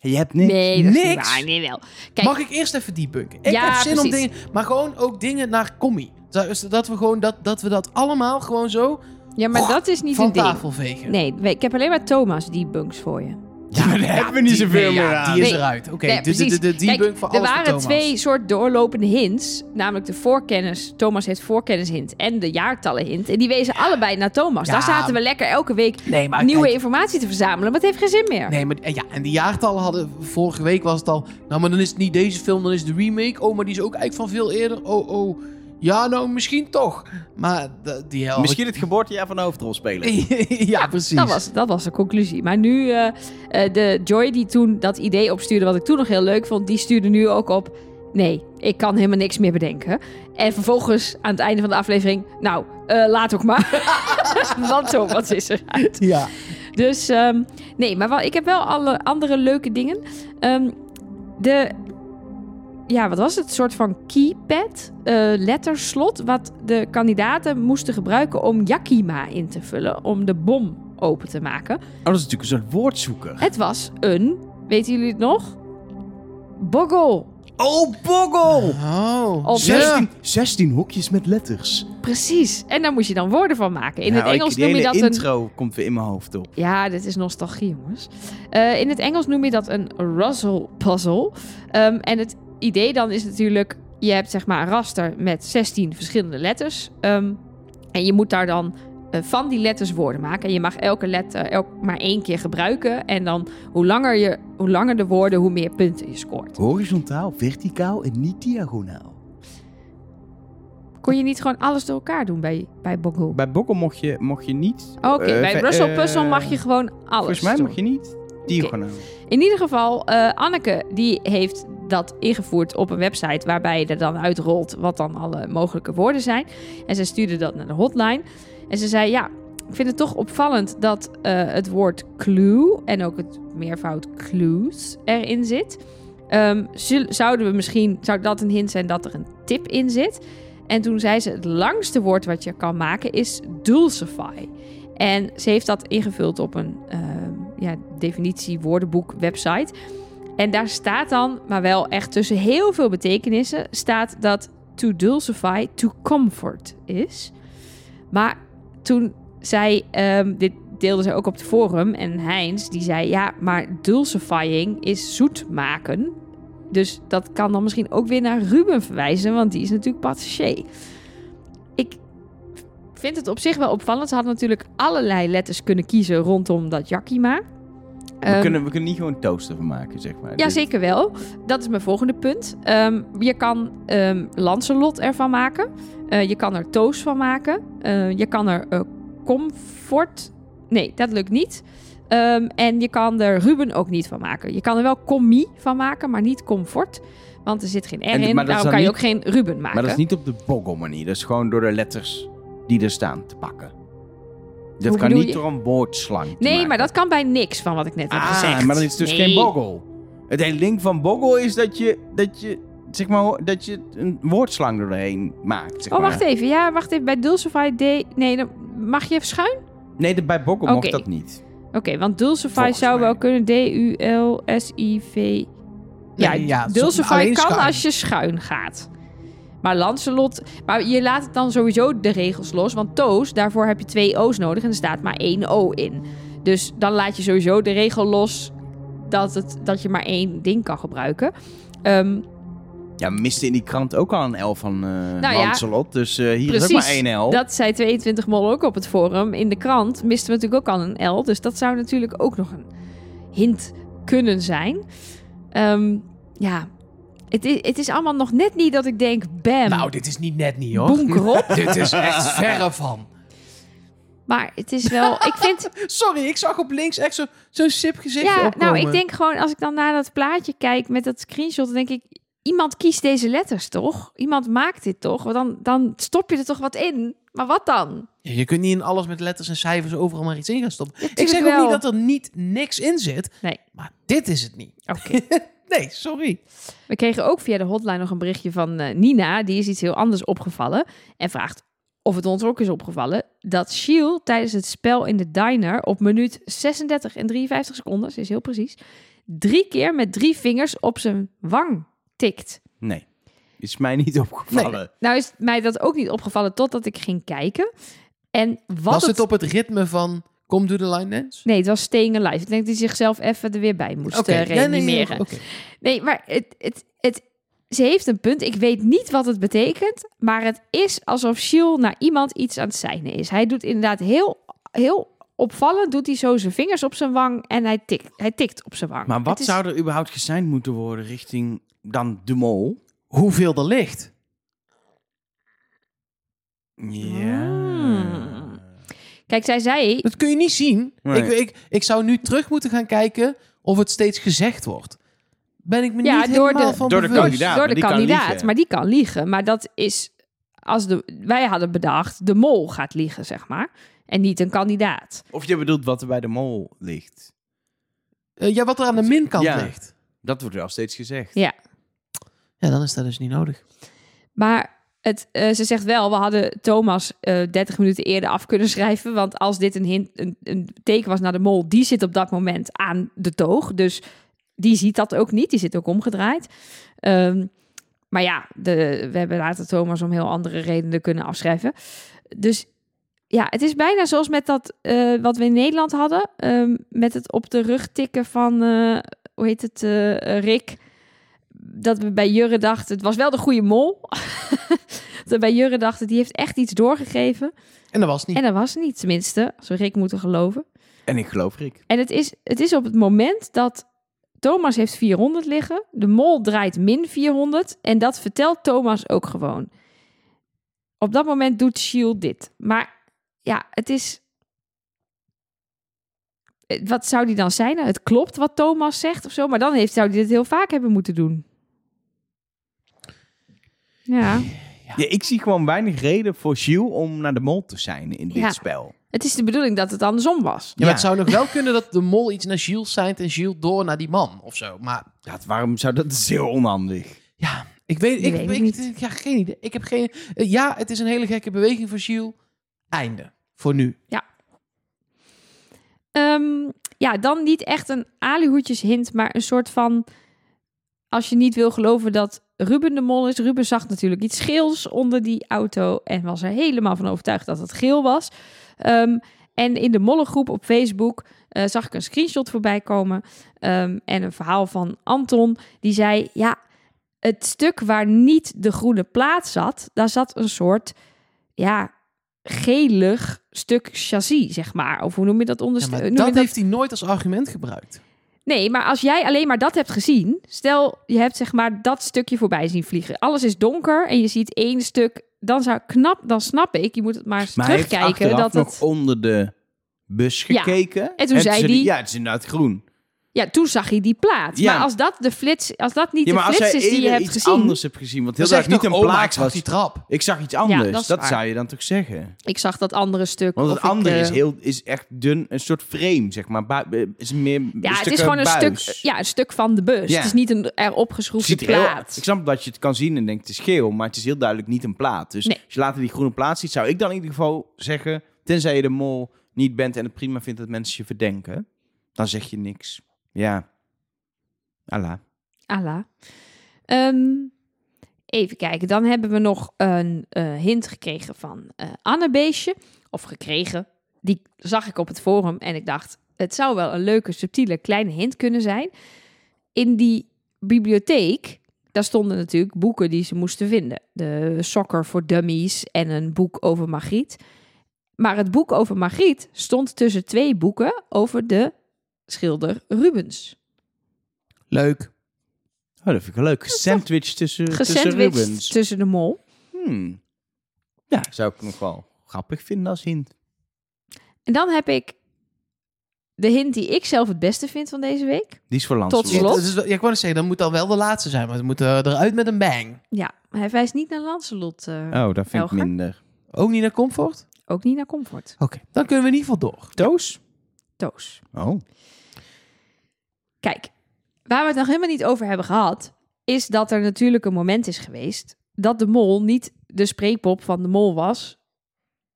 Je hebt niks. Nee, dat is niet Niks? waar. Nee, wel. Kijk, Mag ik eerst even debunken? Ik Ja, heb zin om dingen... Maar gewoon ook dingen naar commie. Dat dat we gewoon dat, dat we dat allemaal gewoon zo ja, maar dat is niet van een ding. tafel vegen. Nee, ik heb alleen maar Thomas debunks voor je. Ja, maar daar hebben we niet die- zoveel nee, meer ja, aan. Die is Nee. eruit. Oké, Nee, de, de, de, de debunk Kijk, voor er alles voor waren twee soort doorlopende hints. Namelijk de voorkennis. Thomas heeft voorkennis hint. En de jaartallen hint. En die wezen allebei naar Thomas. Ja. Daar zaten we lekker elke week Nee, maar nieuwe kijk, informatie te verzamelen. Maar het heeft geen zin meer. Nee, maar en ja, en die jaartallen hadden... Vorige week was het al... Nou, maar dan is het niet deze film, dan is het de remake. Oh, maar die is ook eigenlijk van veel eerder. Oh, oh. Ja, nou, misschien toch. Maar die hel... Misschien het geboortejaar van de hoofdrolspeler. ja, precies. Dat was, dat was de conclusie. Maar nu, eh, eh, de Joy die toen dat idee opstuurde, wat ik toen nog heel leuk vond, die stuurde nu ook op. Nee, ik kan helemaal niks meer bedenken. En vervolgens aan het einde van de aflevering, nou, eh, laat ook maar. Want Thomas is eruit. Ja. Dus ehm, nee, maar wel, ik heb wel alle andere leuke dingen. Ehm, de, ja, wat was het? Een soort van keypad, eh, letterslot, wat de kandidaten moesten gebruiken om Yakima in te vullen, om de bom open te maken. Oh, dat is natuurlijk een soort woordzoeker. Het was een, weten jullie het nog? Boggle. Oh, Boggle! Oh. Of 16, 16 hokjes met letters. Precies. En daar moest je dan woorden van maken. In Nou, het Engels noem je dat een intro komt weer in mijn hoofd op. Ja, dit is nostalgie, jongens. Eh, in het Engels noem je dat een Russell puzzle. Ehm, en het idee dan is natuurlijk... je hebt zeg maar een raster met 16 verschillende letters. Ehm, en je moet daar dan eh, van die letters woorden maken. En je mag elke letter elk maar één keer gebruiken. En dan hoe langer, je, hoe langer de woorden, hoe meer punten je scoort. Horizontaal, verticaal en niet diagonaal. Kon je niet gewoon alles door elkaar doen bij, bij Boggle? Bij Boggle mocht je, mocht je niet... Oké, eh, bij Russell eh, Puzzle mag je gewoon alles Volgens mij doen. mag je niet diagonaal. In ieder geval, eh, Anneke die heeft dat ingevoerd op een website waarbij je er dan uitrolt wat dan alle mogelijke woorden zijn. En ze stuurde dat naar de hotline. En ze zei, ja, ik vind het toch opvallend dat eh, het woord clue en ook het meervoud clues erin zit. Ehm, zouden we misschien, zou dat een hint zijn dat er een tip in zit? En toen zei ze, het langste woord wat je kan maken is dulcify. En ze heeft dat ingevuld op een ehm, ja, definitie woordenboek website. En daar staat dan, maar wel echt tussen heel veel betekenissen, staat dat to dulcify to comfort is. Maar toen zij, ehm, dit deelde ze ook op het forum, en Heinz die zei, ja, maar dulcifying is zoet maken. Dus dat kan dan misschien ook weer naar Ruben verwijzen, want die is natuurlijk patissier. Ik vind het op zich wel opvallend. Ze hadden natuurlijk allerlei letters kunnen kiezen rondom dat Yakima. We, Ehm, kunnen, we kunnen niet gewoon toaster van maken, zeg maar. ja, Dit- zeker wel. Dat is mijn volgende punt. Ehm, je kan ehm Lancelot ervan maken. Eh, je kan er Toos van maken. Eh, je kan er eh, Comfort... Nee, dat lukt niet. En je kan er Ruben ook niet van maken. Je kan er wel Commie van maken, maar niet Comfort. Want er zit geen R En- in. Daarom kan je ook geen Ruben maken. Maar dat is niet op de Boggle manier. Dat is gewoon door de letters die er staan te pakken. Dat kan niet door een woordslang Nee, maken. maar dat kan bij niks van wat ik net heb Ah, gezegd. maar dan is het dus Nee. geen Boggle. Het hele ding van Boggle is dat je, dat je, zeg maar, dat je een woordslang doorheen maakt. Zeg Oh, maar. wacht even. Ja, wacht even. Bij Dulcify D... Nee, dan mag je even schuin? Nee, bij Boggle mocht Oké. dat niet. Oké, want Dulcify Volgens zou mij. wel kunnen D-U-L-S-I-V... Ja, Nee, ja, Dulcify kan als je schuin gaat. Maar Lancelot... Maar je laat het dan sowieso de regels los. Want Toos, daarvoor heb je twee O's nodig en er staat maar één O in. Dus dan laat je sowieso de regel los dat, het, dat je maar één ding kan gebruiken. Ehm, Ja, we misten in die krant ook al een L van Nou ja, Lancelot. Dus eh, hier is ook maar één L. Dat zei 22 mol ook op het forum. In de krant misten we natuurlijk ook al een L. Dus dat zou natuurlijk ook nog een hint kunnen zijn. Ehm, ja, het is, het is allemaal nog net niet dat ik denk, bam, Nou, dit is niet net niet, hoor. boem erop. dit is echt verre van. Maar het is wel, ik vind, Sorry, ik zag op links echt zo- zo'n sip gezichtje ja, opkomen. nou, ik denk gewoon, als ik dan naar dat plaatje kijk met dat screenshot, dan denk ik, iemand kiest deze letters toch? Iemand maakt dit toch? Want dan, dan stop je er toch wat in. Maar wat dan? Ja, je kunt niet in alles met letters en cijfers overal maar iets in gaan stoppen. ik zeg ook niet dat er niet niks in zit. Nee. Maar dit is het niet. Oké. Nee, sorry. We kregen ook via de hotline nog een berichtje van eh, Nina. Die is iets heel anders opgevallen. En vraagt of het ons ook is opgevallen. Dat Shield tijdens het spel in de diner op minuut 36 en 53 seconden, ze is heel precies, drie keer met drie vingers op zijn wang tikt. Nee, is mij niet opgevallen. Nou is mij dat ook niet opgevallen totdat ik ging kijken. En wat Was het op het ritme van Kom Do The Line Dance? Nee, het was Staying Alive. Ik denk dat hij zichzelf even er weer bij moest Oké, eh, ja, nee, reanimeren. oké. Nee, maar het, het, het, ze heeft een punt. Ik weet niet wat het betekent. Maar het is alsof Shiel naar iemand iets aan het seinen is. Hij doet inderdaad heel, heel opvallend. Doet hij zo zijn vingers op zijn wang en hij tikt, hij tikt op zijn wang. Maar wat is- zou er überhaupt geseind moeten worden richting dan de mol? Hoeveel er ligt? Ja. Hmm. Kijk, zij zei... Dat kun je niet zien. Nee. Ik, ik, ik zou nu terug moeten gaan kijken of het steeds gezegd wordt. Ben ik me Ja, niet door helemaal de- van door de kandidaat. door maar de die kan kandidaat, liegen. maar die kan liegen. Maar dat is... Als de, wij hadden bedacht, de mol gaat liegen, zeg maar. En niet een kandidaat. Of je bedoelt wat er bij de mol ligt. Eh, ja, wat er aan de minkant Ja. ligt. Dat wordt wel steeds gezegd. Ja. Ja, dan is dat dus niet nodig. Maar het, eh, ze zegt wel, we hadden Thomas eh 30 minuten eerder af kunnen schrijven. Want als dit een, een, een teken was naar de mol, die zit op dat moment aan de toog. Dus die ziet dat ook niet. Die zit ook omgedraaid. Ehm, maar ja, de, we hebben later Thomas om heel andere redenen kunnen afschrijven. Dus ja, het is bijna zoals met dat eh, wat we in Nederland hadden. ehm, met het op de rug tikken van, hoe heet het, Rick. Dat we bij Jurre dachten, het was wel de goede mol. dat we bij Jurre dachten, die heeft echt iets doorgegeven. En dat was niet. En dat was niet, tenminste, als we Rick moeten geloven. En ik geloof Rick. En het is, het is op het moment dat Thomas heeft 400 liggen. De mol draait min 400. En dat vertelt Thomas ook gewoon. Op dat moment doet Shield dit. Maar ja, het is... Eh, Wat zou die dan zijn? Het klopt wat Thomas zegt of zo. Maar dan heeft, zou hij dit heel vaak hebben moeten doen. Ja, Ja, ik zie gewoon weinig reden voor Gilles om naar de mol te zijn in dit Ja. spel. het is de bedoeling dat het andersom was. Ja, maar het zou nog wel kunnen dat de mol iets naar Gilles zijn en Gilles door naar die man of zo. Maar Ja, waarom zou dat... Dat is heel onhandig. ja, ik weet, ik, weet het ik, niet. ja, geen idee. Ik heb geen. eh, ja, het is een hele gekke beweging voor Gilles. Einde. Voor nu. Ehm, ja, dan niet echt een alihoedjes hint, maar een soort van... Als je niet wil geloven dat Ruben de mol is. Ruben zag natuurlijk iets geels onder die auto en was er helemaal van overtuigd dat het geel was. Ehm, en in de mollengroep op Facebook eh, zag ik een screenshot voorbij komen ehm, en een verhaal van Anton. Die zei, ja, het stuk waar niet de groene plaat zat, daar zat een soort, ja, gelig stuk chassis, zeg maar. Of hoe noem je dat Ja, onderste- je dat heeft hij nooit als argument gebruikt. Nee, maar als jij alleen maar dat hebt gezien, stel je hebt zeg maar dat stukje voorbij zien vliegen. Alles is donker en je ziet één stuk, dan zou knap, dan snap ik, je moet het maar eens Maar hij heeft terugkijken dat nog het. onder de bus Ja. gekeken. En toen zei zei die- Ja, het is inderdaad groen. Ja, toen zag hij die plaat. Ja. Maar als dat de flits, als dat niet Ja, maar de als flits is die je hebt iets gezien, anders hebt gezien, want heel duidelijk niet een oh, plaats zag die was. trap. Ik zag iets anders. dat zou je dan toch zeggen? ik zag dat andere stuk. Want het ik, andere eh, is, heel, is echt dun, een soort frame, zeg maar. Eh, is meer Ja, het is gewoon een stuk, ja, een stuk van de bus. Ja. Het is niet een erop geschroefde er heel- plaat. ik snap dat je het kan zien en denkt het is geel, maar het is heel duidelijk niet een plaat. Dus Nee. als je later die groene plaat ziet, zou ik dan in ieder geval zeggen, tenzij je de mol niet bent en het prima vindt dat mensen je verdenken, dan zeg je niks. Ja. Allah. Allah. Ehm, even kijken. Dan hebben we nog een eh, hint gekregen van eh Annebeestje. Of gekregen. Die zag ik op het forum en ik dacht... het zou wel een leuke, subtiele, kleine hint kunnen zijn. In die bibliotheek... daar stonden natuurlijk boeken die ze moesten vinden. De Soccer voor Dummies en een boek over Margriet. Maar het boek over Margriet stond tussen twee boeken... over de schilder Rubens. Leuk. Oh, dat vind ik wel leuk. Sandwich tussen, tussen Gesandwiched Rubens. tussen de mol. Hmm. Ja, zou ik nog wel grappig vinden als hint. En dan heb ik de hint die ik zelf het beste vind van deze week. Die is voor Tot Lancelot. slot. Ja, dus, ja, ik wou net zeggen, dat moet dan wel de laatste zijn. Maar het moet eh, eruit met een bang. Ja, hij wijst niet naar Lancelot. eh, Oh, dat vind ik minder. Ook niet naar comfort? Ook niet naar Comfort. Oké, dan kunnen we in ieder geval door. Toos? Toos. Oh. Kijk, waar we het nog helemaal niet over hebben gehad, is dat er natuurlijk een moment is geweest dat de mol niet de spreekpop van de mol was,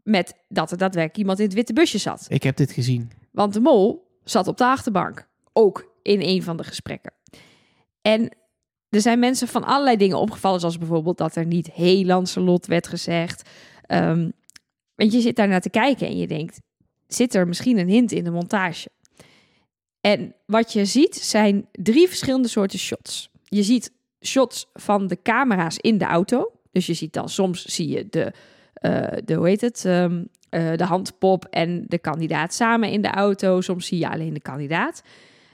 met dat er daadwerkelijk iemand in het witte busje zat. Ik heb dit gezien. Want de mol zat op de achterbank, ook in een van de gesprekken. En er zijn mensen van allerlei dingen opgevallen, zoals bijvoorbeeld dat er niet heel Lancelot werd gezegd. Ehm, want je zit daar naar te kijken en je denkt, zit er misschien een hint in de montage? En wat je ziet zijn drie verschillende soorten shots. Je ziet shots van de camera's in de auto. Dus je ziet dan soms zie je de, eh, de hoe heet het, ehm, eh, de handpop en de kandidaat samen in de auto. Soms zie je alleen de kandidaat.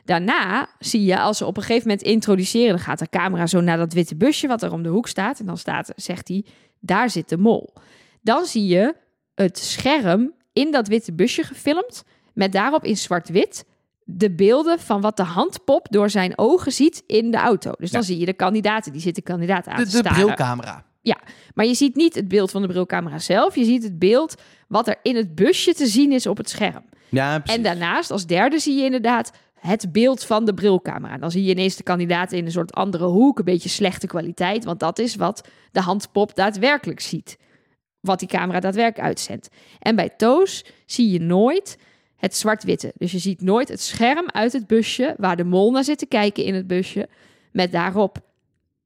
Daarna zie je als ze op een gegeven moment introduceren, dan gaat de camera zo naar dat witte busje wat er om de hoek staat. En dan staat, zegt hij, daar zit de mol. Dan zie je het scherm in dat witte busje gefilmd, met daarop in zwart-wit de beelden van wat de handpop door zijn ogen ziet in de auto. Dus dan Ja. zie je de kandidaten, die zitten kandidaat aan De, te de brilcamera. Maar je ziet niet het beeld van de brilcamera zelf, je ziet het beeld wat er in het busje te zien is op het scherm. Ja, precies. En daarnaast, als derde, zie je inderdaad het beeld van de brilcamera. Dan zie je ineens de kandidaten in een soort andere hoek, een beetje slechte kwaliteit, want dat is wat de handpop daadwerkelijk ziet. Wat die camera daadwerkelijk uitzendt. En bij Toos zie je nooit het zwart-witte. Dus je ziet nooit het scherm uit het busje waar de mol naar zit te kijken in het busje, met daarop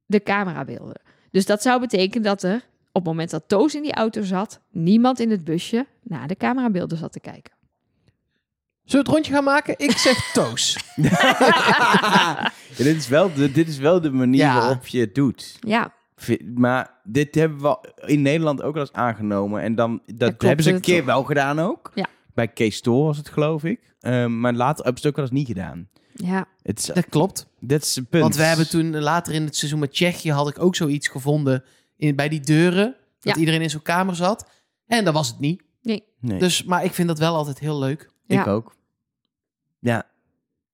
de camerabeelden. Dus dat zou betekenen dat er op het moment dat Toos in die auto zat, niemand in het busje naar de camerabeelden zat te kijken. Zullen we het rondje gaan maken? Ik zeg toos. Ja, dit, is wel de, dit is wel de manier Ja. waarop je het doet. Ja, Maar dit hebben we in Nederland ook wel eens aangenomen. En dan, dat klopt, hebben ze een keer wel gedaan ook. Ja. Bij Kees Store was het, geloof ik. Ehm, maar later hebben ze het ook wel eens niet gedaan. ja. Is, Dat klopt. dat is een punt. Want we hebben toen later in het seizoen met Tsjechië had ik ook zoiets gevonden in, bij die deuren. Dat Ja. iedereen in zo'n kamer zat. En dat was het niet. Nee. Nee, Dus, maar ik vind dat wel altijd heel leuk. ik ook. Ja.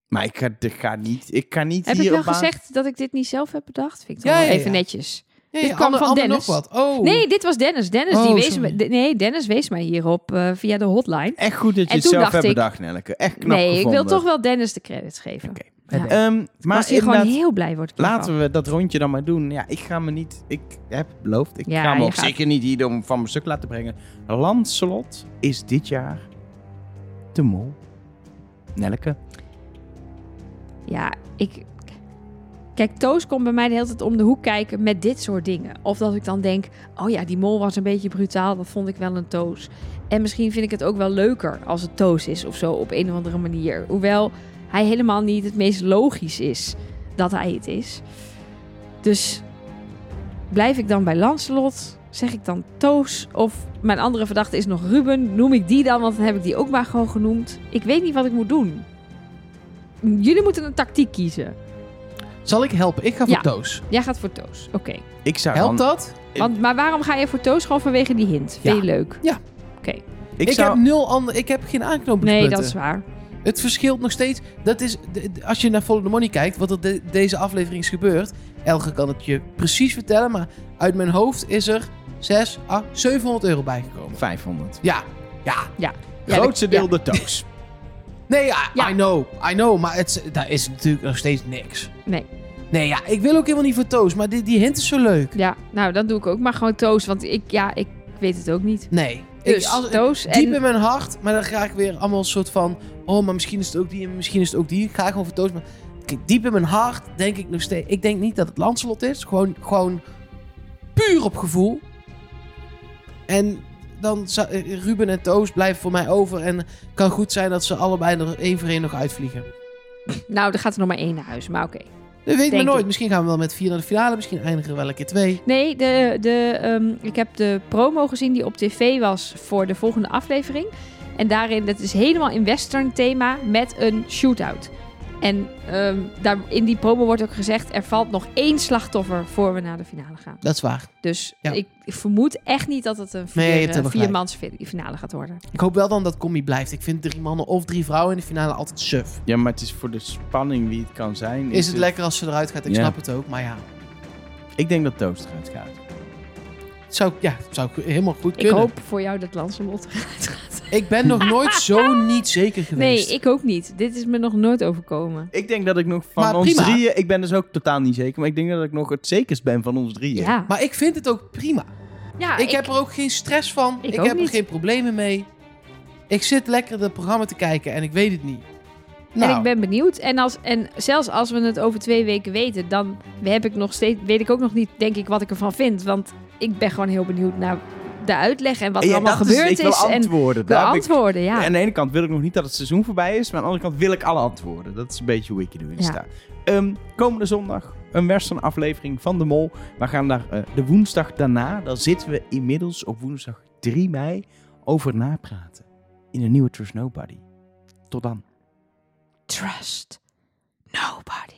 Maar ik ga, ik ga niet, ik ga niet Heb hier ik wel op gezegd dat ik dit niet zelf heb bedacht? Vind ik Ja, wel ja, even ja. netjes. Nee, Dit kwam ander- van Dennis. nog wat. Oh. Nee, dit was Dennis. Dennis, die Oh, wees me, nee, Dennis wees mij hierop eh, via de hotline. Echt goed dat je het zelf hebt ik- bedacht, Nelleke. Echt knap nee, ik wil toch wel Dennis de credits geven. Oké. Ja. Ehm, Maar als hij gewoon heel blij wordt. laten we dat rondje dan maar doen. Ja, ik ga me niet... Ik heb beloofd. Ik Ja, ga me je ook gaat- zeker niet hier om van mijn stuk laten brengen. Lancelot is dit jaar de mol. Nelleke. Ja, ik... Kijk, Toos komt bij mij de hele tijd om de hoek kijken met dit soort dingen. Of dat ik dan denk, oh ja, die mol was een beetje brutaal. Dat vond ik wel een Toos. En misschien vind ik het ook wel leuker als het Toos is of zo op een of andere manier. Hoewel hij helemaal niet het meest logisch is dat hij het is. Dus blijf ik dan bij Lancelot? Zeg ik dan Toos? Of mijn andere verdachte is nog Ruben? Noem ik die dan, want dan heb ik die ook maar gewoon genoemd. Ik weet niet wat ik moet doen. Jullie moeten een tactiek kiezen. Zal ik helpen? Ik ga voor Ja. Toos. Jij gaat voor Toos. Oké. Ik zou Helpt dan- dat? Want, maar waarom ga je voor Toos? Gewoon vanwege die hint. Vind je leuk? Ja. Oké. Ik, Ik, zou... heb nul ander. Ik heb geen aanknopingspunten. Nee, dat is waar. Het verschilt nog steeds. Dat is, de- de- als je naar Follow the Money kijkt, wat er de- deze aflevering is gebeurd. Elge kan het je precies vertellen, maar uit mijn hoofd is er 6, 8, 700 euro bijgekomen. 500. Ja, ja. Ja, Grootste deel ja. de toos. Nee, ja, Ja. I know. I know, maar het, daar is natuurlijk nog steeds niks. Nee. Nee, ja, ik wil ook helemaal niet voor Toos, maar die, die hint is zo leuk. Ja, nou, dan doe ik ook maar gewoon Toos. Want ik, ja, ik weet het ook niet. Nee. Dus ik, als, Toos diep en... in mijn hart, maar dan ga ik weer allemaal een soort van... Oh, maar misschien is het ook die en misschien is het ook die. Ik ga gewoon voor Toos. Maar kijk, diep in mijn hart denk ik nog steeds... Ik denk niet dat het Lancelot is. Gewoon, gewoon puur op gevoel. En dan eh, Ruben en Toos blijven voor mij over. En kan goed zijn dat ze allebei er één voor één nog uitvliegen. Nou, er gaat er nog maar één naar huis, maar oké. Dat weet ik nooit. ik. Misschien gaan we wel met vier naar de finale. Misschien eindigen we wel een keer twee. Nee, de, de, ehm, ik heb de promo gezien die op tv was voor de volgende aflevering. En daarin, dat is helemaal in western thema met een shootout. En ehm, daar, in die promo wordt ook gezegd... er valt nog één slachtoffer voor we naar de finale gaan. Dat is waar. Dus Ja. ik vermoed echt niet dat het een vier, eh, helemaal gelijk. viermans fi- finale gaat worden. Ik hoop wel dan dat Combi blijft. Ik vind drie mannen of drie vrouwen in de finale altijd suf. Ja, maar het is voor de spanning wie het kan zijn. Is het lekker als ze eruit gaat? Ik Ja. snap het ook. Maar ja, Ik denk dat Toast eruit gaat. Zou, ja, het zou helemaal goed Ik kunnen. hoop voor jou dat Lancelot eruit gaat. Ik ben nog nooit zo niet zeker Nee, geweest. ik ook niet. Dit is me nog nooit overkomen. Ik denk dat ik nog van Maar ons prima. drieën... Ik ben dus ook totaal niet zeker, maar ik denk dat ik nog het zekerst ben van ons drieën. Ja, Maar ik vind het ook prima. ja ik, heb er ook geen stress van. Ik Ik, ook heb niet. er geen problemen mee. Ik zit lekker het programma te kijken en ik weet het niet. Nou, En ik ben benieuwd. En, als, en zelfs als we het over twee weken weten, dan heb ik nog steeds, weet ik ook nog niet, denk ik, wat ik ervan vind. Want ik ben gewoon heel benieuwd naar de uitleg en wat er Ja, allemaal gebeurd is, ik wil is. En antwoorden. de ik- antwoorden, ja. Aan de ene kant wil ik nog niet dat het seizoen voorbij is, maar aan de andere kant wil ik alle antwoorden. Dat is een beetje hoe ik er nu in Ja. sta. Ehm, komende zondag een western aflevering van De Mol. We gaan daar eh, de woensdag daarna, dan zitten we inmiddels op woensdag 3 mei, over napraten. In een nieuwe Trust Nobody. Tot dan. Trust nobody.